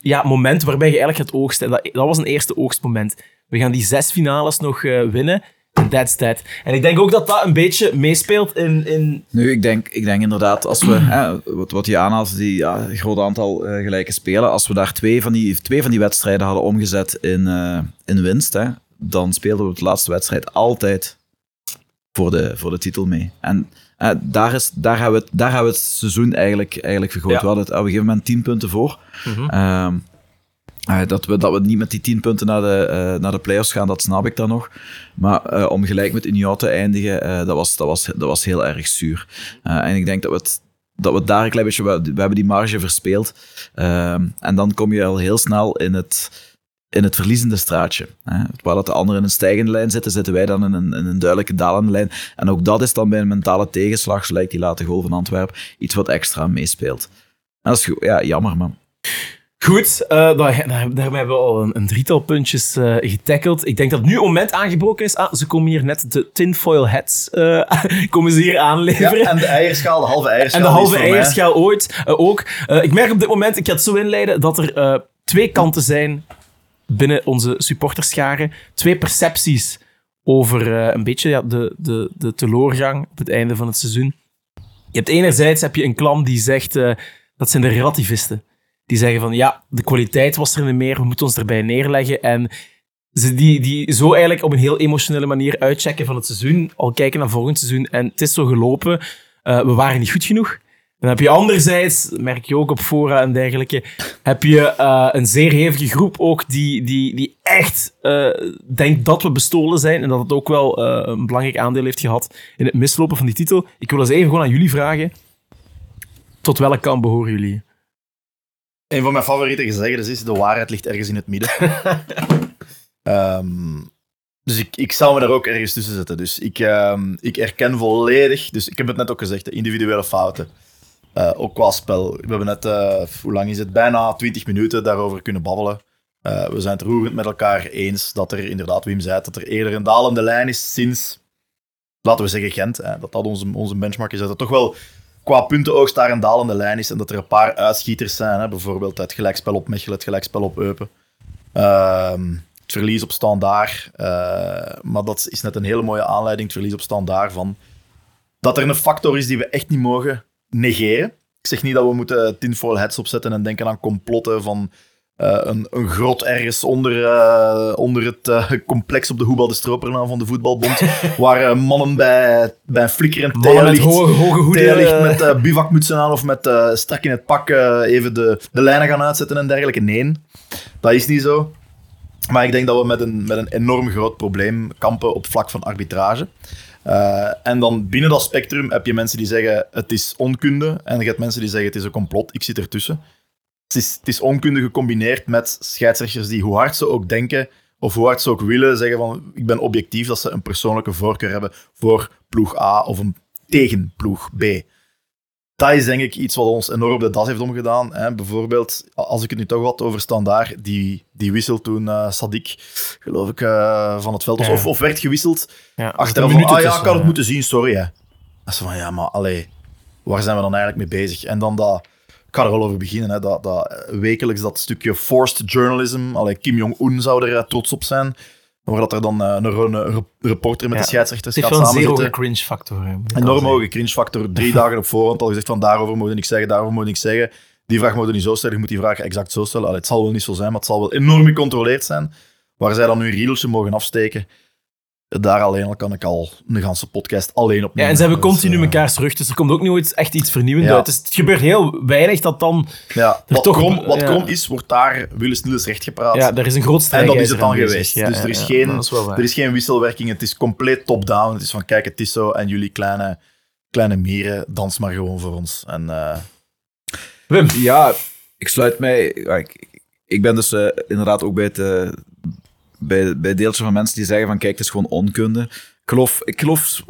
ja, moment waarbij je eigenlijk gaat oogsten. Dat, dat was een eerste oogstmoment. We gaan die zes finales nog uh, winnen. That's that. En ik denk ook dat dat een beetje meespeelt in... in... Nu, ik denk, ik denk inderdaad, als we, hè, wat, wat je aanhaalt, die ja, groot aantal uh, gelijke spelen, als we daar twee van die, twee van die wedstrijden hadden omgezet in, uh, in winst, hè, dan speelden we de laatste wedstrijd altijd voor de, voor de titel mee. En uh, daar, is, daar, hebben we het, daar hebben we het seizoen eigenlijk, eigenlijk vergroot. Ja. We hadden het op een gegeven moment 10 punten voor. Mm -hmm. Uh, dat, we, dat we niet met die 10 punten naar de, uh, naar de playoffs gaan, dat snap ik dan nog. Maar uh, om gelijk met Union te eindigen, dat, was, dat, was, dat was heel erg zuur. en ik denk dat we, dat we daar een klein beetje... We, hebben die marge verspeeld. Ehm, en dan kom je al heel snel in het, in het verliezende straatje. Waar dat de anderen in een stijgende lijn zitten, zitten wij dan in een, in een duidelijke dalende lijn. En ook dat is dan bij een mentale tegenslag, zoals die late goal van Antwerpen, iets wat extra meespeelt. En dat is ja, jammer, man. Goed, uh, daar, daarmee hebben we al een, een drietal puntjes uh, getackeld. Ik denk dat nu een moment aangebroken is. Ah, ze komen hier net de tinfoil hats uh, komen ze hier aanleveren. Ja, en de eierschaal, de halve eierschaal. En de halve eierschaal ooit ook. ik merk op dit moment, ik ga het zo inleiden, dat er twee kanten zijn binnen onze supporterscharen. Twee percepties over een beetje ja, de, de, de teleurgang op het einde van het seizoen. Je hebt enerzijds heb je een klam die zegt, dat zijn de relativisten die zeggen van ja, de kwaliteit was er niet meer, we moeten ons erbij neerleggen. En ze die, die zo eigenlijk op een heel emotionele manier uitchecken van het seizoen, al kijken naar volgend seizoen en het is zo gelopen, uh, we waren niet goed genoeg. Dan heb je anderzijds, merk je ook op fora en dergelijke, heb je uh, een zeer hevige groep ook die, die, die echt uh, denkt dat we bestolen zijn en dat het ook wel een belangrijk aandeel heeft gehad in het mislopen van die titel. Ik wil eens even gewoon aan jullie vragen. Tot welke kant behoren jullie? Een van mijn favoriete gezegden is: de waarheid ligt ergens in het midden. um, dus ik, ik zou me daar ook ergens tussen zetten. Dus ik, um, ik erken volledig, dus ik heb het net ook gezegd, de individuele fouten. Uh, ook qua spel. We hebben net, uh, hoe lang is het? Bijna 20 minuten daarover kunnen babbelen. Uh, we zijn het roerend met elkaar eens dat er inderdaad, Wim zei, dat er eerder een dalende lijn is sinds, laten we zeggen, Gent. Hè, dat dat onze, onze benchmark is. Dat het toch wel qua puntenoogst daar een dalende lijn is en dat er een paar uitschieters zijn. Hè? Bijvoorbeeld het gelijkspel op Mechelen, het gelijkspel op Eupen. Uh, het verlies op standaard. Uh, maar dat is net een hele mooie aanleiding, het verlies op standaard, van dat er een factor is die we echt niet mogen negeren. Ik zeg niet dat we moeten tinfoil heads opzetten en denken aan complotten van uh, een, een, grot ergens onder, uh, onder het uh, complex op de Hoebal de Stropernaam van de Voetbalbond, waar mannen bij, bij een flikkerend theelicht, hoge, hoge hoeden, met bivakmutsen aan of met strak in het pak even de, de lijnen gaan uitzetten en dergelijke. Nee, dat is niet zo. Maar ik denk dat we met een, met een enorm groot probleem kampen op vlak van arbitrage. en dan binnen dat spectrum heb je mensen die zeggen het is onkunde en je hebt mensen die zeggen het is een complot. Ik zit ertussen het is, het is onkunde gecombineerd met scheidsrechters die, hoe hard ze ook denken, of hoe hard ze ook willen, zeggen van ik ben objectief, dat ze een persoonlijke voorkeur hebben voor ploeg A of een tegen ploeg B. Dat is denk ik iets wat ons enorm op de das heeft omgedaan. Hè. Bijvoorbeeld, als ik het nu toch had over Standaard, die, die wisselt toen uh, Sadik, geloof ik, uh, van het veld. Ja. Of, of werd gewisseld. Ja, Achteraf van, ah ja, ik had het moeten zien, sorry. Hè. Dat is van, ja, maar allee, waar zijn we dan eigenlijk mee bezig? En dan dat ga er wel over beginnen. Hè, dat, dat, wekelijks dat stukje forced journalism. Allee, Kim Jong-un zou er trots op zijn. Waar dat er dan uh, een, een, reporter met ja, de scheidsrechters gaat samenzetten. Het is een cringe factor. Enorm hoge cringe factor. Drie dagen op voorhand al gezegd van daarover moet niks zeggen, daarover moet niks zeggen. Die vraag moet je niet zo stellen, je moet die vraag exact zo stellen. Allee, het zal wel niet zo zijn, maar het zal wel enorm gecontroleerd zijn. Waar zij dan nu een riedeltje mogen afsteken. Daar alleen al kan ik al een ganse podcast alleen op Ja, en ze hebben continu mekaars rug, dus er komt ook nooit echt iets vernieuwends Ja. uit. Dus het gebeurt heel weinig dat dan... Ja, wat, toch- krom, wat ja. krom is, wordt daar Willis Niels recht gepraat. Ja, daar is een groot en dat is het dan geweest. Ja, dus ja, er is, ja, geen, is er is geen wisselwerking. Het is compleet top-down. Het is van, kijk, het is zo. En jullie kleine, kleine mieren, dans maar gewoon voor ons. En eh, Wim, Ja, ik sluit mij. ik, ik ben dus eh, inderdaad ook bij het, eh, bij, bij deeltje van mensen die zeggen van kijk, het is gewoon onkunde. Ik geloof, ik, geloof,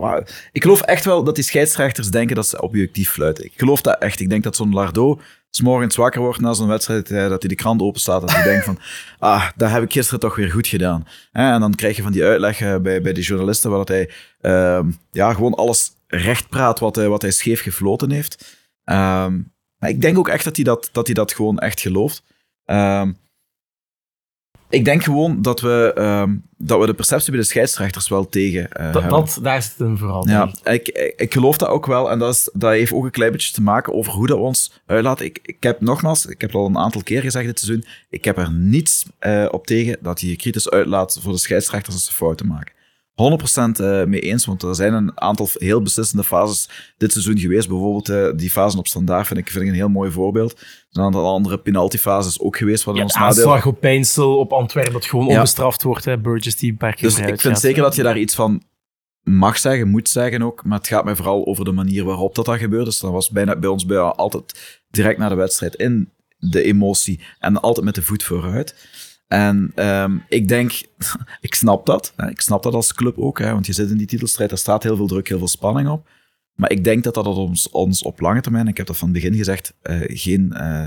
ik geloof echt wel dat die scheidsrechters denken dat ze objectief fluiten. Ik geloof dat echt. Ik denk dat zo'n Lardo s morgens wakker wordt na zo'n wedstrijd, eh, dat hij de krant openstaat en hij denkt van ah, dat heb ik gisteren toch weer goed gedaan. Hè, En dan krijg je van die uitleg eh, bij, bij die journalisten waar dat hij ehm, ja, gewoon alles recht praat wat hij, wat hij scheef gefloten heeft. Ehm, maar ik denk ook echt dat hij dat, dat, hij dat gewoon echt gelooft. Ehm, ik denk gewoon dat we, ehm, dat we de perceptie bij de scheidsrechters wel tegen eh, dat, dat, daar zit het hem vooral. Ja, ik. ik, geloof dat ook wel. En dat, is, dat heeft ook een klein beetje te maken over hoe dat ons uitlaten. Ik, ik heb nogmaals, ik heb het al een aantal keer gezegd dit seizoen, ik heb er niets eh, op tegen dat je je kritisch uitlaat voor de scheidsrechters als ze fouten maken. 100% eh, mee eens, want er zijn een aantal heel beslissende fases dit seizoen geweest. Bijvoorbeeld eh, die fase op standaard vind ik, vind ik een heel mooi voorbeeld. Er zijn een aantal andere penaltyfases ook geweest wat Ja, ons nadeel... aanslag op Pijnsel op Antwerpen, dat gewoon Ja. onbestraft wordt. Hè. Burgess die keer Dus ik vind gaat. zeker dat je daar iets van mag zeggen, moet zeggen ook. Maar het gaat mij vooral over de manier waarop dat, dat gebeurt. Dus dat was bijna bij ons bij altijd direct na de wedstrijd in de emotie en altijd met de voet vooruit. En ehm, ik denk, ik snap dat. Hè. Ik snap dat als club ook, hè, want je zit in die titelstrijd, er staat heel veel druk, heel veel spanning op. Maar ik denk dat dat ons, ons op lange termijn, ik heb dat van het begin gezegd, eh, geen, eh,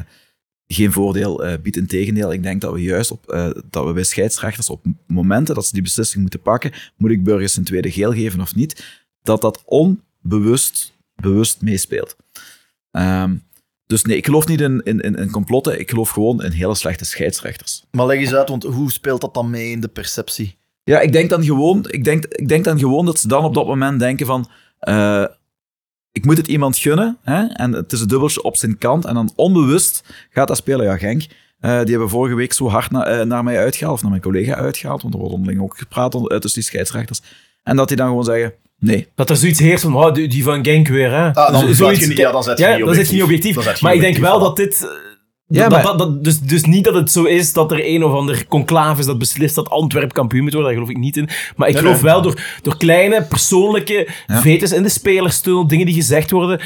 geen voordeel eh, biedt. Integendeel, ik denk dat we juist op, dat we bij scheidsrechters op momenten dat ze die beslissing moeten pakken, moet ik burgers een tweede geel geven of niet, dat dat onbewust bewust meespeelt. Ehm, dus nee, ik geloof niet in, in, in, in complotten, ik geloof gewoon in hele slechte scheidsrechters. maar leg eens uit, want hoe speelt dat dan mee in de perceptie? Ja, ik denk dan gewoon, ik denk, ik denk dan gewoon dat ze dan op dat moment denken van, eh, ik moet het iemand gunnen, hè? en het is een dubbeltje op zijn kant, en dan onbewust gaat dat spelen. Ja, Genk, eh, die hebben vorige week zo hard na- eh, naar mij uitgehaald, of naar mijn collega uitgehaald, want er wordt onderling ook gepraat tussen die scheidsrechters, en dat die dan gewoon zeggen, nee. Dat er zoiets heerst van, oh, die, die van Genk weer. Hè. Ah, dan zoiets- je niet- ja, dan zet je ja, niet je niet objectief. Dan zet je Maar ik denk wel objectief, dat dit... eh, Ja, dat, maar- dat, dat- dus, dus niet dat het zo is dat er een of ander conclave is dat beslist dat Antwerp kampioen moet worden. Daar geloof ik niet in. Maar ik geloof nee. wel door, door kleine persoonlijke Ja. vetes in de spelerstoel, dingen die gezegd worden.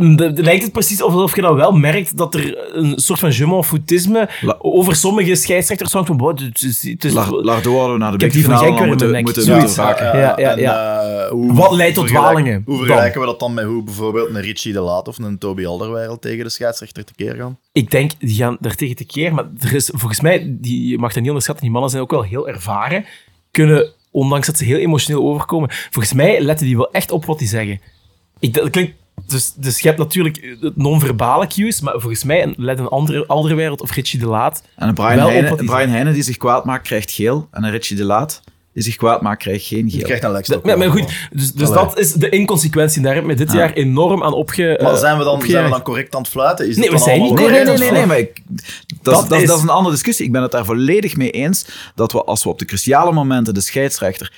De- lijkt het precies alsof je dan wel merkt dat er een soort van je foutisme La- over sommige scheidsrechters hangt. Van, wow, het is, het is, Lar- Lardo hadden we naar de Ik heb die van bekerfinale moeten, moeten, moeten raken. Ja, ja, en, eh, hoe Wat leidt tot dwalingen Hoe dan? vergelijken we dat dan met hoe bijvoorbeeld een Richie de Laat of een Toby Alderweireld tegen de scheidsrechter tekeer gaan? Ik denk, die gaan daar tegen tekeer. Maar er is, volgens mij, die, je mag dat niet onderschatten, die mannen zijn ook wel heel ervaren. Kunnen, ondanks dat ze heel emotioneel overkomen, volgens mij letten die wel echt op wat die zeggen. Ik, dat klinkt, dus, dus je hebt natuurlijk het non-verbale cues, maar volgens mij let een andere, andere wereld of Richie de Laat. En een Brian, op hij Brian die zich kwaad maakt, krijgt geel. En een Richie de Laat die zich kwaad maakt, krijgt geen Je geel. krijgt een lekstok. Maar, maar goed, dus, dus dat is de inconsequentie. Daar hebben we dit Ja. jaar enorm aan opge... Maar eh, zijn we, dan, opge- zijn we dan correct aan het fluiten? Is Nee, we zijn niet Nee, nee, correct nee, aan nee, het nee, maar ik, dat, Dat dat, is- dat is een andere discussie. Ik ben het daar volledig mee eens dat we als we op de cruciale momenten de scheidsrechter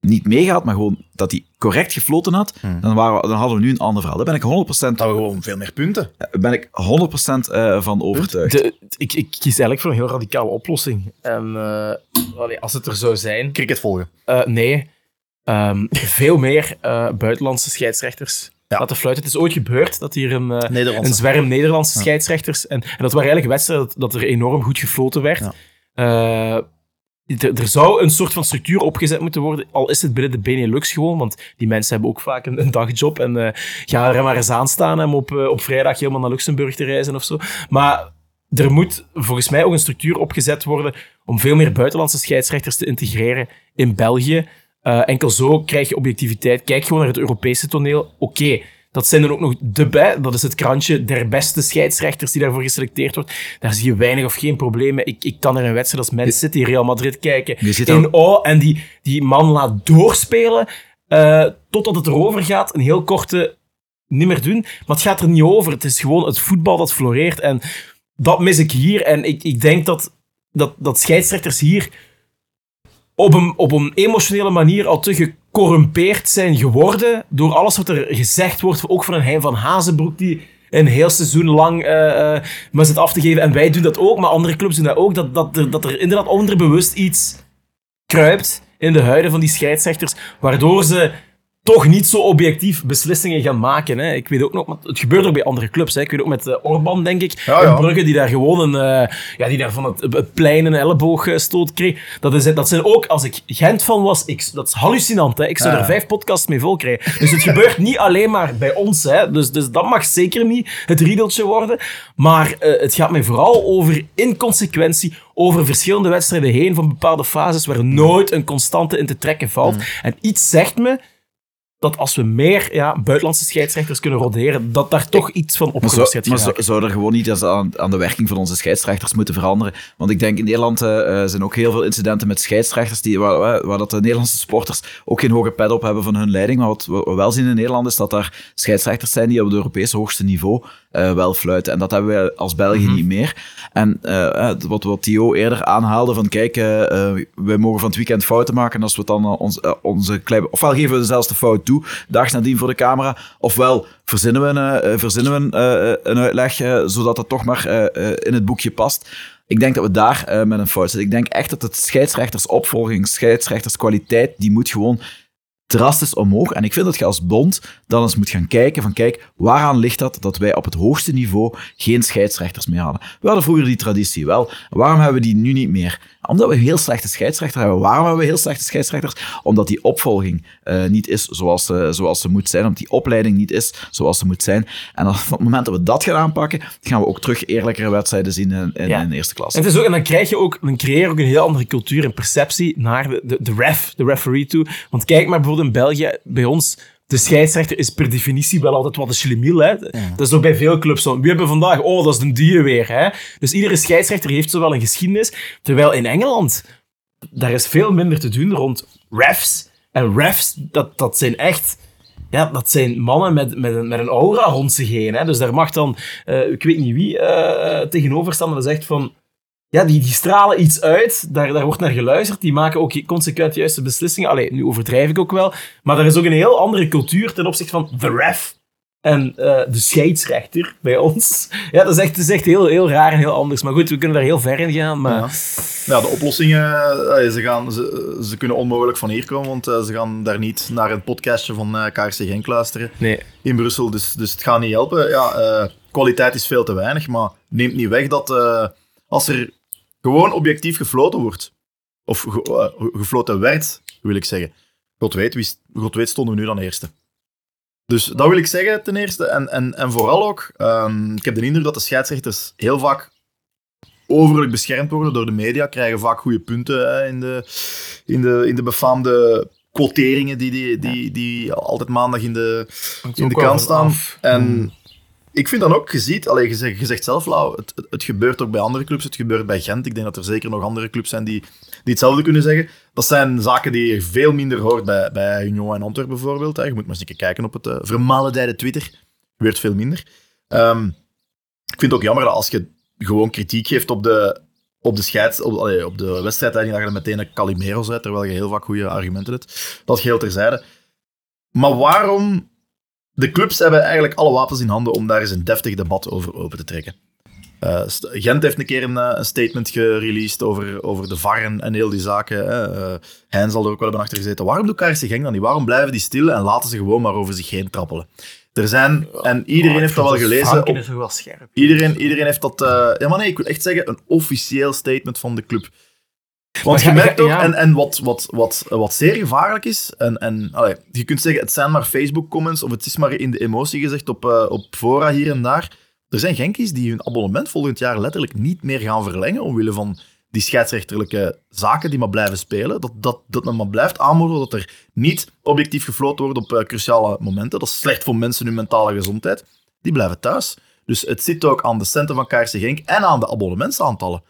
niet meegaat, maar gewoon dat hij correct gefloten had, dan, waren we, dan hadden we nu een ander verhaal. Daar ben ik 100%, Dat we gewoon veel meer punten. ben ik 100% eh, van overtuigd. De, ik, ik kies eigenlijk voor een heel radicale oplossing. En eh, allee, als het er zou zijn... Cricket volgen. Eh, nee. Ehm, veel meer eh, buitenlandse scheidsrechters Ja. laten fluiten. Het is ooit gebeurd dat hier een, eh, zwerm Nederlandse scheidsrechters... En, en dat waren eigenlijk wedstrijden dat, dat er enorm goed gefloten werd. Ja. Er, zou een soort van structuur opgezet moeten worden, al is het binnen de Benelux gewoon, want die mensen hebben ook vaak een, dagjob en eh ga er maar eens aan staan om op, eh, op vrijdag helemaal naar Luxemburg te reizen of zo. Maar er moet volgens mij ook een structuur opgezet worden om veel meer buitenlandse scheidsrechters te integreren in België. Eh, enkel zo krijg je objectiviteit. Kijk gewoon naar het Europese toneel. Oké, dat zijn dan ook nog de bij. Dat is het krantje der beste scheidsrechters die daarvoor geselecteerd wordt. Daar zie je weinig of geen problemen. Ik, ik kan naar een wedstrijd als Man City, Real Madrid kijken. In awe. En die, die man laat doorspelen eh, totdat het erover gaat. Een heel korte niet meer doen. Maar het gaat er niet over. Het is gewoon het voetbal dat floreert. En dat mis ik hier. En ik, ik denk dat, dat, dat scheidsrechters hier op een, op een emotionele manier al te gecorrumpeerd zijn geworden door alles wat er gezegd wordt, ook van een Hein van Hazenbroek die een heel seizoen lang uh, zit af te geven. En wij doen dat ook, maar andere clubs doen dat ook. Dat, dat, er, dat er inderdaad onderbewust iets kruipt in de huiden van die scheidsrechters, waardoor ze toch niet zo objectief beslissingen gaan maken. Hè. Ik weet ook nog, het gebeurt ook bij andere clubs. Hè. Ik weet ook met uh, Orban, denk ik, Ja, Brugge, die daar gewoon een, uh, ja, die daar van het, het plein een elleboogstoot kreeg. Dat, is, dat zijn ook, als ik Gent van was, ik, dat is hallucinant. Hè. Ik zou Ja. er vijf podcasts mee vol krijgen. Dus het gebeurt niet alleen maar bij ons. Hè. Dus, dus dat mag zeker niet het riedeltje worden. Maar uh, het gaat mij vooral over inconsequentie, over verschillende wedstrijden heen van bepaalde fases waar nooit een constante in te trekken valt. En iets zegt me dat als we meer ja, buitenlandse scheidsrechters kunnen roderen, dat daar toch iets van opgelost gaat maar zou, zou er gewoon niet aan, aan de werking van onze scheidsrechters moeten veranderen? Want ik denk in Nederland eh, zijn ook heel veel incidenten met scheidsrechters die, waar, waar- waar dat de Nederlandse sporters ook geen hoge pet op hebben van hun leiding. Maar wat we wel zien in Nederland is dat daar scheidsrechters zijn die op het Europese hoogste niveau eh, wel fluiten. En dat hebben we als België niet meer. En eh, eh, wat, wat Theo eerder aanhaalde van kijk, wij mogen van het weekend fouten maken en als we dan ons, onze kleine... Ofwel geven we zelfs de fout toe, dag nadien voor de camera, ofwel verzinnen we een, verzinnen we een, een uitleg zodat het toch maar in het boekje past. Ik denk dat we daar met een fout zitten. Ik denk echt dat het scheidsrechtersopvolging, scheidsrechterskwaliteit, die moet gewoon drastisch omhoog. En ik vind dat je als bond dan eens moet gaan kijken van kijk, waaraan ligt dat dat wij op het hoogste niveau geen scheidsrechters meer hadden. We hadden vroeger die traditie wel. Waarom hebben we die nu niet meer? Omdat we heel slechte scheidsrechters hebben. Waarom hebben we heel slechte scheidsrechters? Omdat die opvolging eh, niet is zoals, ze- zoals ze moet zijn. Omdat die opleiding niet is zoals ze moet zijn. En op het moment dat we dat gaan aanpakken, gaan we ook terug eerlijkere wedstrijden zien in, in, Ja. in de eerste klas. En, het is ook, en dan krijg je ook, dan creëer je ook een heel andere cultuur en perceptie naar de, de, de ref, de referee toe. Want kijk maar bijvoorbeeld in België, bij ons, de scheidsrechter is per definitie wel altijd wat een schlemiel. Hè? Dat is ook bij veel clubs zo. Wie hebben we vandaag? Oh, dat is de die weer. Hè? Dus iedere scheidsrechter heeft zo wel een geschiedenis. Terwijl in Engeland, daar is veel minder te doen rond refs. En refs, dat, dat zijn echt... Ja, dat zijn mannen met, met, een, met een aura rond zich heen. Hè? Dus daar mag dan, eh, ik weet niet wie, eh tegenover staan, maar dat zegt van... Ja, die, die stralen iets uit, daar, daar wordt naar geluisterd, die maken ook consequent juiste beslissingen. Allee, nu overdrijf ik ook wel, maar er is ook een heel andere cultuur ten opzichte van de ref en eh, de scheidsrechter bij ons. Ja, dat is echt, dat is echt heel, heel raar en heel anders. Maar goed, we kunnen daar heel ver in gaan, maar... Ja. Ja, de oplossingen, eh, ze, gaan, ze, ze kunnen onmogelijk van hier komen, want eh, ze gaan daar niet naar een podcastje van eh KRC Genk luisteren Nee. in Brussel, dus, dus het gaat niet helpen. Ja, kwaliteit is veel te weinig, maar neemt niet weg dat als er gewoon objectief gefloten wordt, of ge- eh, gefloten werd, wil ik zeggen, God weet, wie, God weet stonden we nu dan eerste. Dus dat wil ik zeggen ten eerste. En, en, en vooral ook, ehm, ik heb de indruk dat de scheidsrechters heel vaak overlijk beschermd worden door de media, krijgen vaak goede punten hè, in, de, in, de, in de befaamde quoteringen die, die, die, die altijd maandag in de, in de krant staan. En ik vind dan ook, je ziet, allee, je, zegt, zelf, het, het, gebeurt ook bij andere clubs, het gebeurt bij Gent. Ik denk dat er zeker nog andere clubs zijn die, die hetzelfde kunnen zeggen. Dat zijn zaken die je veel minder hoort bij, bij Union en Antwerpen bijvoorbeeld. Hè. Je moet maar eens kijken op het uh, vermalendijde Twitter. Gebeurt veel minder. Ehm, ik vind het ook jammer dat als je gewoon kritiek geeft op de, op de, scheids, op, op de wedstrijdleiding, dat je er meteen een Calimero zet, terwijl je heel vaak goede argumenten hebt. Dat geheel terzijde. Maar waarom... De clubs hebben eigenlijk alle wapens in handen om daar eens een deftig debat over open te trekken. Uh, Gent heeft een keer een, uh, een statement gereleased over, over de VAR en, heel die zaken. Uh, Hein zal er ook wel hebben achter gezeten. Waarom doet KRC Genk dan niet? Waarom blijven die stil en laten ze gewoon maar over zich heen trappelen? Er zijn, en iedereen Oh, heeft dat wel gelezen. Op, wel scherp. Iedereen, iedereen heeft dat... Uh, ja, maar nee, ik wil echt zeggen, een officieel statement van de club. Want je merkt ook, en, en wat, wat, wat, wat zeer gevaarlijk is, en, en allee, je kunt zeggen, het zijn maar Facebook-comments, of het is maar in de emotie gezegd op, uh, op fora hier en daar. Er zijn Genkies die hun abonnement volgend jaar letterlijk niet meer gaan verlengen, omwille van die scheidsrechterlijke zaken die maar blijven spelen. Dat, dat, dat men maar blijft aanmoedigen dat er niet objectief gefloten wordt op uh, cruciale momenten. Dat is slecht voor mensen hun mentale gezondheid. Die blijven thuis. Dus het zit ook aan de centen van KRC Genk en aan de abonnementsaantallen.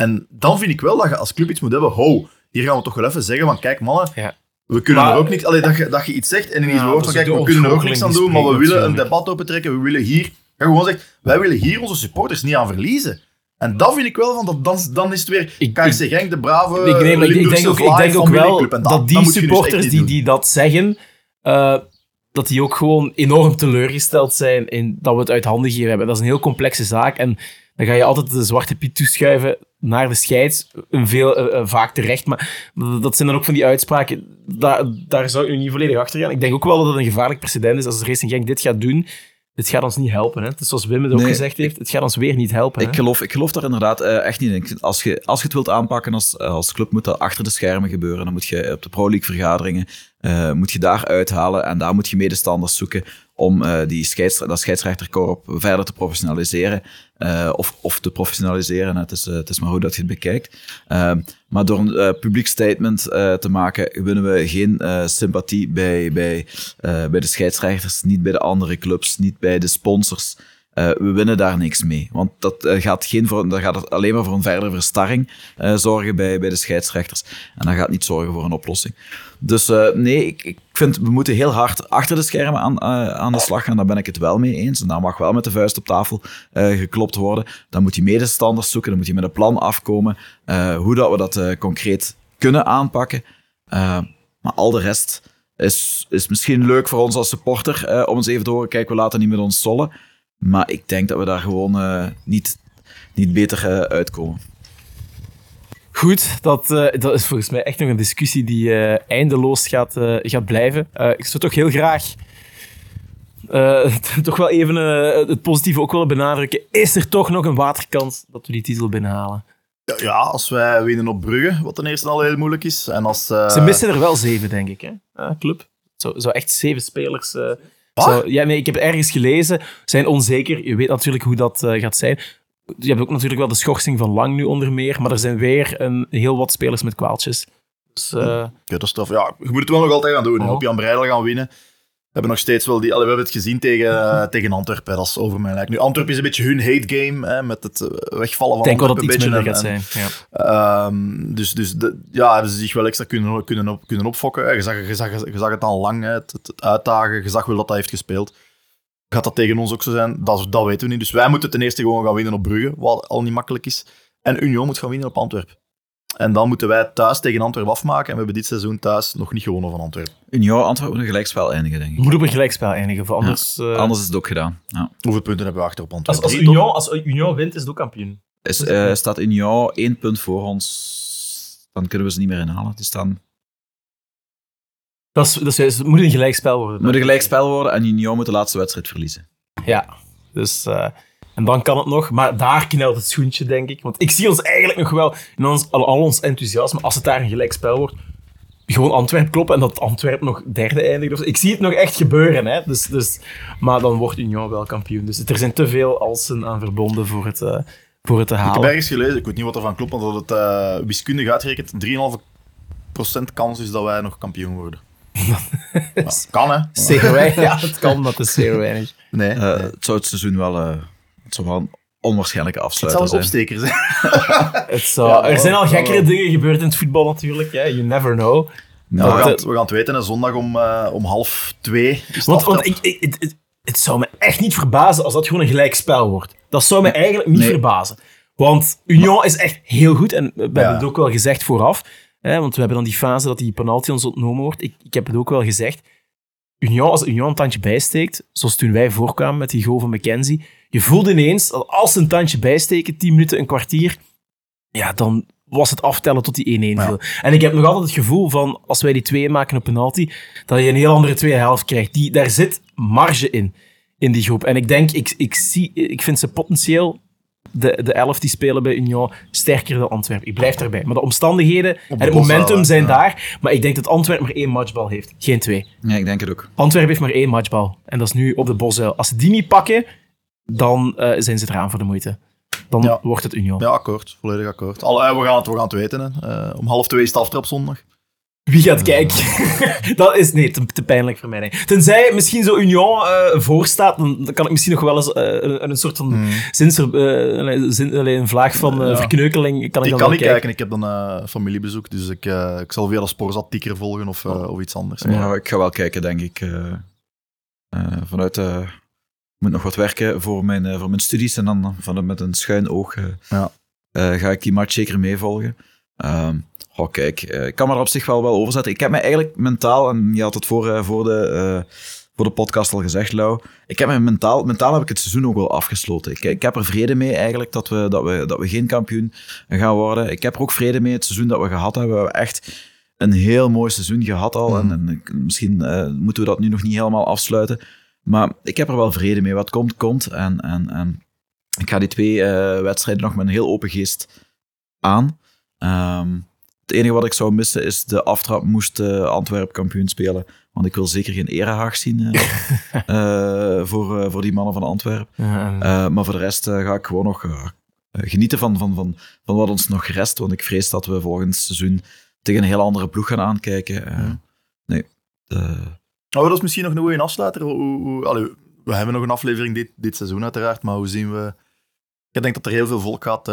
En dan vind ik wel dat je als club iets moet hebben. Ho, hier gaan we toch wel even zeggen van kijk mannen, Ja. we kunnen Maar- er ook niks... Allee, dat, je, dat je iets zegt en ineens Ja, hoort dat van kijk, we kunnen er ook niks aan doen, maar we willen een debat opentrekken. We willen hier... Ja, gewoon zeg, wij willen hier onze supporters niet aan verliezen. En dat vind ik wel, van dat, dan, dan is het weer Ik- KRC Genk, de brave ik, nee, maar ik, denk ook, ik denk ook wel dat, die dus supporters die, die dat zeggen, eh, dat die ook gewoon enorm teleurgesteld zijn in dat we het uit handen geven hebben. Dat is een heel complexe zaak en dan ga je altijd de zwarte piet toeschuiven naar de scheids. Een veel, eh, eh, vaak terecht, maar dat zijn dan ook van die uitspraken. Daar, daar zou ik nu niet volledig achter gaan. Ik denk ook wel dat het een gevaarlijk precedent is als Racing Genk dit gaat doen. Het gaat ons niet helpen. Hè? Het is zoals Wim het ook Nee, gezegd heeft, het gaat ons weer niet helpen. hè. Ik geloof, ik geloof daar inderdaad eh, echt niet in. Als je, als je het wilt aanpakken als, als club, moet dat achter de schermen gebeuren. Dan moet je op de Pro League vergaderingen, moet je daar uithalen en daar moet je medestanders zoeken om eh, die scheids, dat scheidsrechterkorp verder te professionaliseren. eh, of, of te professionaliseren, het is, eh, het is maar hoe dat je het bekijkt. Eh, maar door een publiek statement te maken, winnen we geen sympathie bij, bij, bij de scheidsrechters, niet bij de andere clubs, niet bij de sponsors. Eh, we winnen daar niks mee. Want dat, gaat geen voor, dat gaat alleen maar voor een verdere verstarring eh, zorgen bij, bij de scheidsrechters. En dat gaat niet zorgen voor een oplossing. Dus eh, nee, ik, ik vind we moeten heel hard achter de schermen aan, eh, aan de slag gaan. Daar ben ik het wel mee eens. En daar mag wel met de vuist op tafel eh, geklopt worden. Dan moet je medestanders zoeken. Dan moet je met een plan afkomen. hoe dat we dat concreet kunnen aanpakken. Maar al de rest is, is misschien leuk voor ons als supporter om eens even te horen. Kijk, we laten niet met ons sollen. Maar ik denk dat we daar gewoon niet, niet beter uitkomen. Goed, dat, eh, dat is volgens mij echt nog een discussie die eh, eindeloos gaat, eh, gaat blijven. Ik zou toch heel graag toch wel even het positieve ook willen benadrukken. Is er toch nog een waterkans dat we die titel binnenhalen? Ja, als wij winnen op Brugge, wat ten eerste al heel moeilijk is. En als, Ze missen er wel zeven, denk ik, hè? Club. Zo, zo echt zeven spelers. zou- ja, nee, ik heb ergens gelezen. Zijn onzeker. Je weet natuurlijk hoe dat gaat zijn. Je hebt ook natuurlijk wel de schorsing van Lang nu onder meer. Maar er zijn weer een, heel wat spelers met kwaaltjes. Dus eh, Ja, dat is tof. Ja, je moet het wel nog altijd gaan doen. Oh. Op Jan Breidel gaan winnen. We hebben nog steeds wel die... allee, we hebben het gezien tegen, eh, tegen Antwerpen. Dat is over mijn lijk. Nu, Antwerpen is een beetje hun hate game. Hè, met het eh, wegvallen van ik denk wel dat het Antwerpen iets een minder gaat zijn. Ja. Ehm, dus dus de, ja, hebben ze zich wel extra kunnen, kunnen, op, kunnen opfokken. Je zag, je, zag, je zag het al lang, hè, het, het, uitdagen. Je zag wel dat dat heeft gespeeld. Gaat dat tegen ons ook zo zijn? Dat, dat weten we niet. Dus wij moeten ten eerste gewoon gaan winnen op Brugge, wat al niet makkelijk is. En Union moet gaan winnen op Antwerpen. En dan moeten wij thuis tegen Antwerpen afmaken. En we hebben dit seizoen thuis nog niet gewonnen van Antwerpen. Union Antwerpen een gelijkspel eindigen, denk ik. Moet op een gelijkspel eindigen, voor anders... eh, Anders is het ook gedaan. Ja. Hoeveel punten hebben we achter op Antwerpen? als? Union, als Union wint, is het ook kampioen. Is, eh, staat Union één punt voor ons, dan kunnen we ze niet meer inhalen. Die staan, Dat is, dat is, juist- het moet een gelijkspel worden. het moet een gelijkspel worden en Union moet de laatste wedstrijd verliezen. Ja, dus... eh, en dan kan het nog, maar daar knelt het schoentje, denk ik. Want ik zie ons eigenlijk nog wel, in ons, al, al ons enthousiasme, als het daar een gelijkspel wordt, gewoon Antwerpen kloppen en dat Antwerpen nog derde eindigt. Ik zie het nog echt gebeuren, hè. Dus, dus, maar dan wordt Union wel kampioen. Dus er zijn te veel alsen aan verbonden voor het, eh, voor het te Ik heb halen. ergens gelezen, ik weet niet wat er van klopt, maar dat het eh, wiskundig uitgerekend 3,5% kans is dat wij nog kampioen worden. Ja, kan, hè? Zeer weinig. Ja, het kan, maar het is zeer weinig. Nee. Eh, Het zou het seizoen wel, eh, het zou wel een onwaarschijnlijke het zal afsluiter een zijn. opsteker zijn. Het zou- Ja, er zijn al gekkere dingen gebeurd in het voetbal natuurlijk. Hè. You never know. Dat, we, gaan het, we gaan het weten, hè. zondag om, eh, om half twee. Het Want, ik, ik, het, het, het zou me echt niet verbazen als dat gewoon een gelijk spel wordt. Dat zou me eigenlijk niet Nee. verbazen. Want Union is echt heel goed. En we hebben het ook wel gezegd vooraf. Hè, want we hebben dan die fase dat die penalty ons ontnomen wordt. Ik, ik heb het ook wel gezegd. Union, als Union een tandje bijsteekt, zoals toen wij voorkwamen met die goal van McKenzie, je voelde ineens, dat als ze een tandje bijsteken, 10 minuten, een kwartier, ja, dan was het aftellen tot die 1-1 viel. En ik heb nog altijd het gevoel van, als wij die 2 maken op penalty, dat je een heel andere tweede helft krijgt. Die, daar zit marge in, in die groep. En ik denk, ik, ik, zie, ik vind ze potentieel, de, de elf die spelen bij Union, sterker dan Antwerpen. Ik blijf daarbij. Maar de omstandigheden en het momentum zijn ja. daar. Maar ik denk dat Antwerpen maar één matchbal heeft, geen twee. Ja, ik denk het ook. Antwerpen heeft maar één matchbal. En dat is nu op de Bosuil. Als ze die niet pakken, dan eh, zijn ze eraan voor de moeite. Dan Ja. wordt het Union. Ja, akkoord. Volledig akkoord. Al, eh, we, gaan het, we gaan het weten. Hè. Eh, om half twee is het aftrap zondag. Wie gaat kijken? dat is nee, te, te pijnlijk voor mij. nee. Tenzij misschien zo Union eh voorstaat, dan, dan kan ik misschien nog wel eens eh, een, een soort van zinsver, eh, zin, een vlaag van Ja. verkneukeling. Kan ik Ik dan kan niet kijken. kijken, ik heb dan eh, familiebezoek, dus ik, eh, ik zal via de Sporzat tikker volgen of, eh, of iets anders. Ja, ik ga wel kijken, denk ik. eh, eh, vanuit de moet nog wat werken voor mijn, eh, voor mijn studies. En dan van, met een schuin oog eh, Ja. eh, ga ik die match zeker meevolgen. Ehm oh, kijk, eh, ik kan me er op zich wel wel overzetten. Ik heb me eigenlijk mentaal, en je had het voor, eh, voor, de, eh, voor de podcast al gezegd, Lau. Ik heb me mentaal, mentaal heb ik het seizoen ook wel afgesloten. Ik, ik heb er vrede mee eigenlijk dat we, dat, we, dat we geen kampioen gaan worden. Ik heb er ook vrede mee het seizoen dat we gehad hebben. We hebben echt een heel mooi seizoen gehad al. En, en ik- misschien moeten we dat nu nog niet helemaal afsluiten. Maar ik heb er wel vrede mee. Wat komt, komt. En, en, en ik ga die twee wedstrijden nog met een heel open geest aan. Ehm, het enige wat ik zou missen is de aftrap moest eh, Antwerp kampioen spelen. Want ik wil zeker geen erehaag zien eh, eh, voor, eh, voor die mannen van Antwerp. Eh, maar voor de rest eh, ga ik gewoon nog eh, genieten van, van, van, van wat ons nog rest. Want ik vrees dat we volgend seizoen tegen een heel andere ploeg gaan aankijken. Nee. Oh, dat is misschien nog een goede afsluiter. Hoe, hoe, allee, we hebben nog een aflevering dit, dit seizoen uiteraard, maar hoe zien we... Ik denk dat er heel veel volk gaat...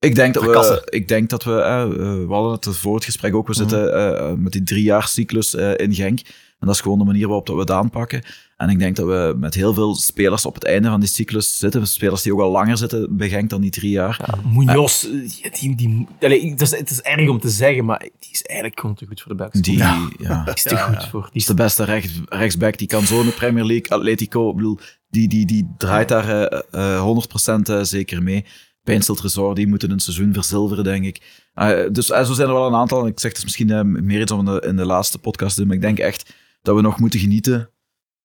eh, Ik denk dat we, ik denk dat we, eh, eh, we hadden het voor het gesprek ook, we zitten eh, met die driejaarcyclus eh in Genk. En dat is gewoon de manier waarop dat we het aanpakken. En ik denk dat we met heel veel spelers op het einde van die cyclus zitten. Spelers die ook al langer zitten bij Genk dan die drie jaar. Ja, Munoz, eh, die, die, het, is, het is erg om te zeggen, maar die is eigenlijk gewoon te goed voor de Bucks. Die, Die ja. is te goed voor. Die is de beste rechts, rechtsback. Die kan zo in de Premier League, Atletico, ik bedoel, die, die, die draait daar eh, eh, 100% eh, zeker mee. Pijnstelt Resort, die moeten een seizoen verzilveren, denk ik. Eh, dus eh, zo zijn er wel een aantal. Ik zeg het is misschien eh, meer iets om in de, in de laatste podcast te doen, maar ik denk echt dat we nog moeten genieten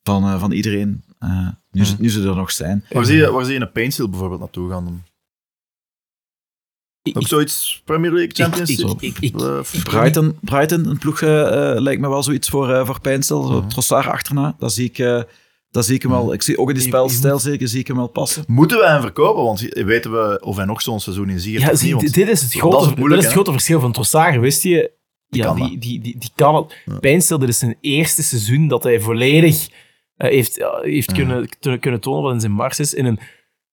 van, eh, van iedereen. eh, nu, ze- nu ze er nog zijn. waar, zie je, waar zie je een Painsil bijvoorbeeld naartoe gaan? Ik- Ook zoiets Premier League, Champions League? Brighton, Brighton een ploeg, lijkt me wel zoiets voor, voor Pijnstil. Zo Trossard achterna, dat zie ik, eh, dat zie ik hem wel. Ik zie ook in die spelstijl zeker, zie ik hem wel passen. Moeten wij hem verkopen? Want weten we of hij nog zo'n seizoen in ziet? Ja, zie, niet? Want- dit is het grote, is het dit is het grote verschil van Trossard. Wist je, ja, kan die, dat. die, die, die kan het. Pijnstil, dit is zijn eerste seizoen dat hij volledig eh, heeft, ja, heeft kunnen, kunnen, kunnen tonen wat in zijn mars is. In een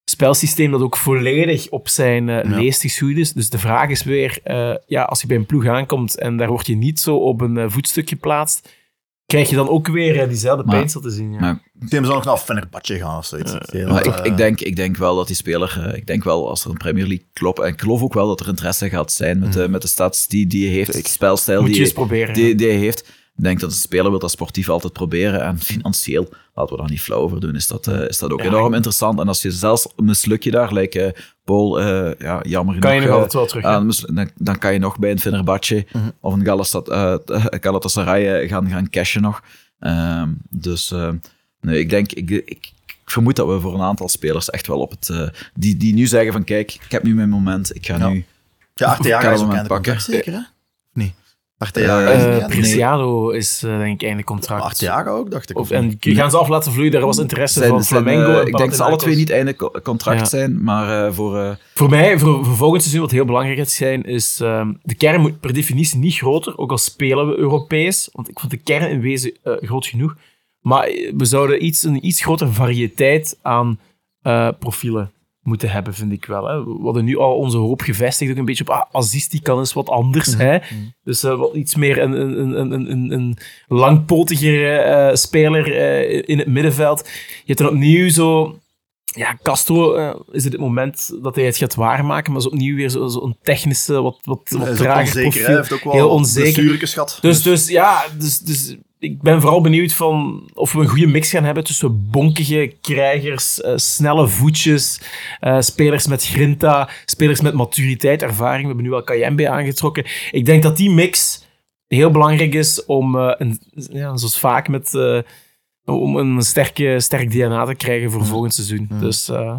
spelsysteem dat ook volledig op zijn eh, Ja. leest geschoeid is. Dus de vraag is weer, eh, ja, als je bij een ploeg aankomt en daar word je niet zo op een voetstuk geplaatst, krijg je dan ook weer eh, diezelfde Pijnstil te zien. Ja. maar- Tim zou nog naar Fenerbahce gaan of zoiets. Maar ik, eh, ik, denk, ik denk wel dat die speler, eh, ik denk wel als er een Premier League klopt, en ik geloof ook wel dat er interesse gaat zijn met, de, met de stats die, die hij heeft, de spelstijl Moet je die, eens proberen. die, ja. die hij heeft. Ik denk dat een speler wil dat sportief altijd proberen. En financieel, laten we daar niet flauw over doen, is dat, eh, is dat ook Ja, enorm ik- interessant. En als je zelfs misluk je daar, lijkt eh, Paul, eh, ja, jammer kan je nog altijd wel terug. dan, dan kan je nog bij een Fenerbahce of een Galatasaray, Galatasaray gaan, gaan cashen nog. Ehm, dus eh, nee, ik denk, ik, ik, ik vermoed dat we voor een aantal spelers echt wel op het... die, die nu zeggen van, kijk, ik heb nu mijn moment, ik ga Ja. nu... Ja, Arteaga kan is ook aan einde pakken. zeker, hè? Of niet? Arteaga Preciado is eh, denk ik einde contract. Arteaga ook, dacht ik. Of, en die gaan ze af laten vloeien. Daar was interesse Zijn, van zijn, Flamengo. eh, ik denk dat ze alle twee niet einde co- contract Ja. zijn, maar eh, voor... Voor mij, voor, voor volgend seizoen, wat heel belangrijk gaat zijn, is... ehm, de kern moet per definitie niet groter, ook al spelen we Europees. Want ik vond de kern in wezen groot genoeg. Maar we zouden iets, een iets grotere variëteit aan profielen moeten hebben, vind ik wel. Hè. We hadden nu al onze hoop gevestigd, ook een beetje op ah, Aziz, die kan eens wat anders. Hè. Dus eh, wat iets meer een, een, een, een, een, een langpotigere eh, speler eh, in het middenveld. Je hebt dan opnieuw zo... Ja, Castro is het het moment dat hij het gaat waarmaken, maar is opnieuw weer zo'n zo een technische, wat, wat, wat trager onzeker, profiel. Hij heeft ook wel heel onzeker. Dus, dus ja, dus, dus ik ben vooral benieuwd van of we een goede mix gaan hebben tussen bonkige krijgers, eh, snelle voetjes, eh, spelers met grinta, spelers met maturiteit, ervaring. We hebben nu wel Kayembe aangetrokken. Ik denk dat die mix heel belangrijk is om, eh, een, ja, zoals vaak met, eh, om een sterke, sterk DNA te krijgen voor volgend seizoen. Dus eh,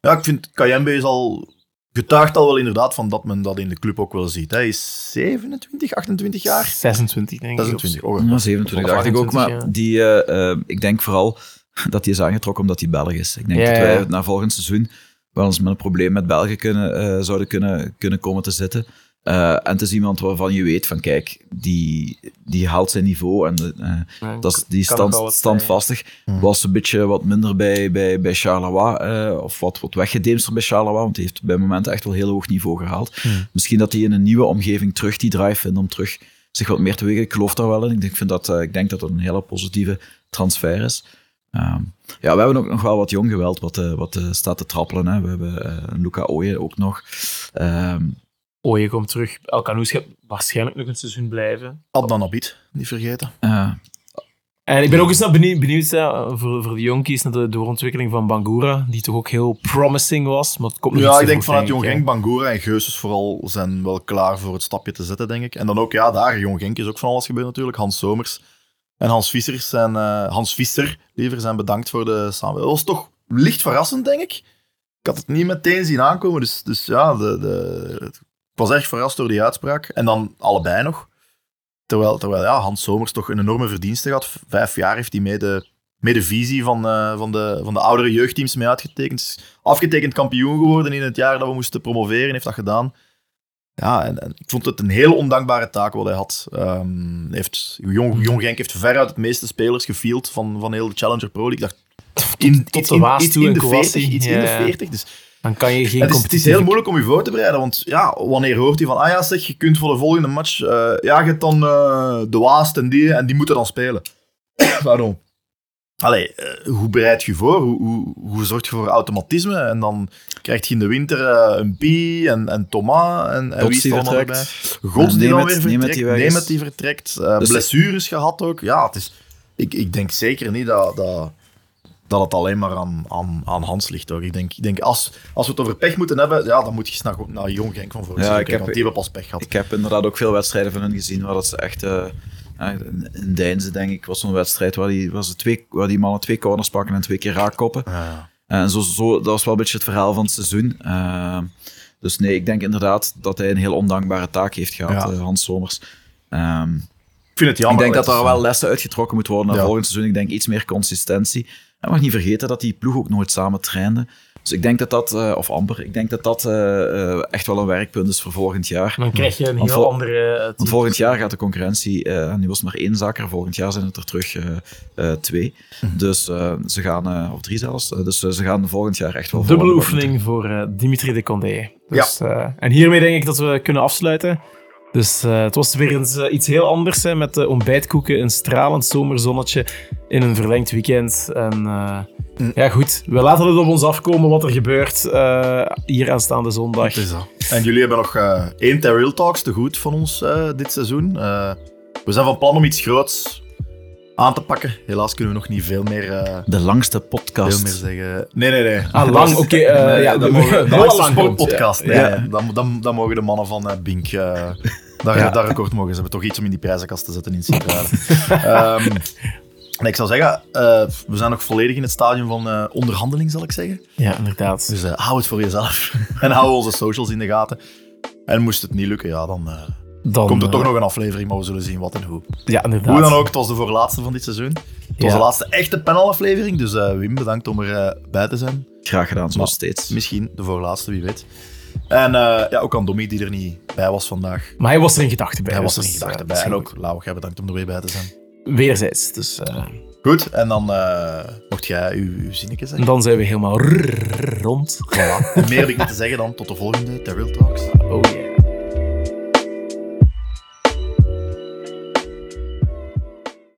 Ja, ik vind Kayembe is al getuigt al wel inderdaad van dat men dat in de club ook wel ziet. Hij is 27, 28 jaar. 26 denk ik. 26, oh, Ja, 27 Of dacht ik ook, 28, maar ja. die, eh, eh, ik denk vooral dat hij is aangetrokken omdat hij Belg is. Ik denk Ja, dat ja. wij na volgend seizoen wel eens met een probleem met België kunnen, eh, zouden kunnen, kunnen komen te zitten. Eh, en het is iemand waarvan je weet van kijk, die, die haalt zijn niveau en eh, Ja, dat is, die stand, standvastig. Was een beetje wat minder bij, bij, bij Charleroi, eh, of wat, wat weggedemster bij Charleroi, want hij heeft bij momenten echt wel heel hoog niveau gehaald. Misschien dat hij in een nieuwe omgeving terug die drive vindt om terug zich wat meer te wegen. Ik geloof daar wel in. Ik denk, vind dat, eh, ik denk dat het een hele positieve transfer is. Ehm, ja, we hebben ook nog wel wat jong geweld wat, eh, wat staat te trappelen. Hè. We hebben eh, Luca Ooyen ook nog. Ehm, Ooyen komt terug. El Canoes gaat waarschijnlijk nog een seizoen blijven. Adnan Abid, niet vergeten. eh, En ik ben ook eens benieuwd, benieuwd voor, voor de jonkies naar de doorontwikkeling van Bangura, die toch ook heel promising was. Maar het komt Ja, ik denk vanuit Jong Genk, Bangura en Geuses vooral zijn wel klaar voor het stapje te zetten, denk ik. En dan ook, ja, daar, Jong Genk is ook van alles gebeurd natuurlijk. Hans Somers en Hans Visser zijn, eh, Hans Visser, liever, zijn bedankt voor de samenwerking. Dat was toch licht verrassend, denk ik. Ik had het niet meteen zien aankomen, dus, dus ja, de, de, was erg verrast door die uitspraak. En dan allebei nog. Terwijl, terwijl ja, Hans Somers toch een enorme verdienste had. Vijf jaar heeft hij mee de, mee de visie van, eh, van, de, van de oudere jeugdteams mee uitgetekend. Afgetekend kampioen geworden in het jaar dat we moesten promoveren, heeft dat gedaan. Ja, en, en ik vond het een heel ondankbare taak wat hij had. Ehm, heeft, Jong, Jong Genk heeft veruit het meeste spelers gefield van, van heel de Challenger Pro League. Ik dacht, in, tot iets de Waas iets toe in de Kouassi. 40. Iets in de Ja. 40 dus Dan kan je geen het is, het is heel moeilijk om je voor te bereiden, want ja, wanneer hoort hij van, ah ja, zeg, je kunt voor de volgende match, eh, ja, je hebt dan eh, de Waast en die, en die moeten dan spelen. Waarom? Allee, eh, hoe bereid je je voor? Hoe, hoe, hoe zorg je voor automatisme? En dan krijg je in de winter een Pi en, en Thomas en, en wie er allemaal erbij? vertrekt. Gods die dan weer vertrekt, die weg neem is. het die vertrekt. eh, Dus- blessures gehad ook. Ja, het is, ik, ik denk zeker niet dat, dat, dat het alleen maar aan, aan, aan Hans ligt. Hoor. Ik denk, ik denk als, als we het over pech moeten hebben, ja, dan moet je eens naar, naar Jong Genk van vorig Ja, ik kijken, heb- want die hebben pas pech gehad. Ik heb inderdaad ook veel wedstrijden van hen gezien waar dat ze echt... ja, in Deinze, denk ik, was zo'n wedstrijd waar die, ze twee, waar die mannen twee corners pakken en twee keer raakkoppen. Ja. En zo, zo, dat was wel een beetje het verhaal van het seizoen. Eh, dus nee, ik denk inderdaad dat hij een heel ondankbare taak heeft gehad, Ja. eh, Hans Somers. Ehm, Ik vind het ik jammer. denk dat er wel lessen uitgetrokken moeten worden naar Ja. volgend seizoen. Ik denk iets meer consistentie. En mag niet vergeten dat die ploeg ook nooit samen trainde. Dus ik denk dat dat, eh, of amper, ik denk dat dat eh, eh, echt wel een werkpunt is voor volgend jaar. Dan krijg je een Want heel vol- andere... Want volgend jaar gaat de concurrentie, eh, nu was het maar één zakker, volgend jaar zijn het er terug eh, eh, twee. Dus eh, ze gaan, eh, of drie zelfs, dus ze gaan volgend jaar echt wel Dubbele oefening voor eh, Dimitri de Condé. Dus, eh, en hiermee denk ik dat we kunnen afsluiten. Dus eh, het was weer eens eh, iets heel anders hè, met de ontbijtkoeken, een stralend zomerzonnetje in een verlengd weekend. En eh, ja, goed, we laten het op ons afkomen wat er gebeurt eh, hier aanstaande zondag. Het is dat. En jullie hebben nog eh één Terrell Talks te goed van ons eh, dit seizoen. Eh, we zijn van plan om iets groots aan te pakken. Helaas kunnen we nog niet veel meer, eh, De langste veel podcast. meer zeggen. Nee, nee, nee. Ah, lang, oké. eh, Nee, ja, dat we- mogen, heel dat is een lang komt, sportpodcast. ja. Nee, nee, dan, dan, dan mogen de mannen van eh, Bink daar, Ja. daar record mogen. Ze hebben toch iets om in die prijzenkast te zetten in Sint-Truiden. Ehm, en ik zou zeggen, we zijn nog volledig in het stadium van onderhandeling, zal ik zeggen. Ja, inderdaad. Dus hou het voor jezelf. en hou onze socials in de gaten. En moest het niet lukken, ja, dan Dan, komt er toch eh, nog een aflevering, maar we zullen zien wat en hoe. Ja, inderdaad. Hoe dan ook, het was de voorlaatste van dit seizoen. Het was de laatste echte panelaflevering, dus eh, Wim, bedankt om erbij bij te zijn. Graag gedaan, zoals Maar steeds. Misschien de voorlaatste, wie weet. En eh, ja, ook aan Dommy, die er niet bij was vandaag. Maar hij was er in gedachten bij. Hij dus was er in gedachten eh, bij. En ook Lau, jij bedankt om er weer bij te zijn. Weerzijds. Dus, eh, Goed, en dan eh, mocht jij uw, uw zinnetje en zeggen. dan zijn we helemaal rrrr rond. Voilà. Meer heb ik niet te zeggen dan. Tot de volgende Terrell Talks. Oh yeah.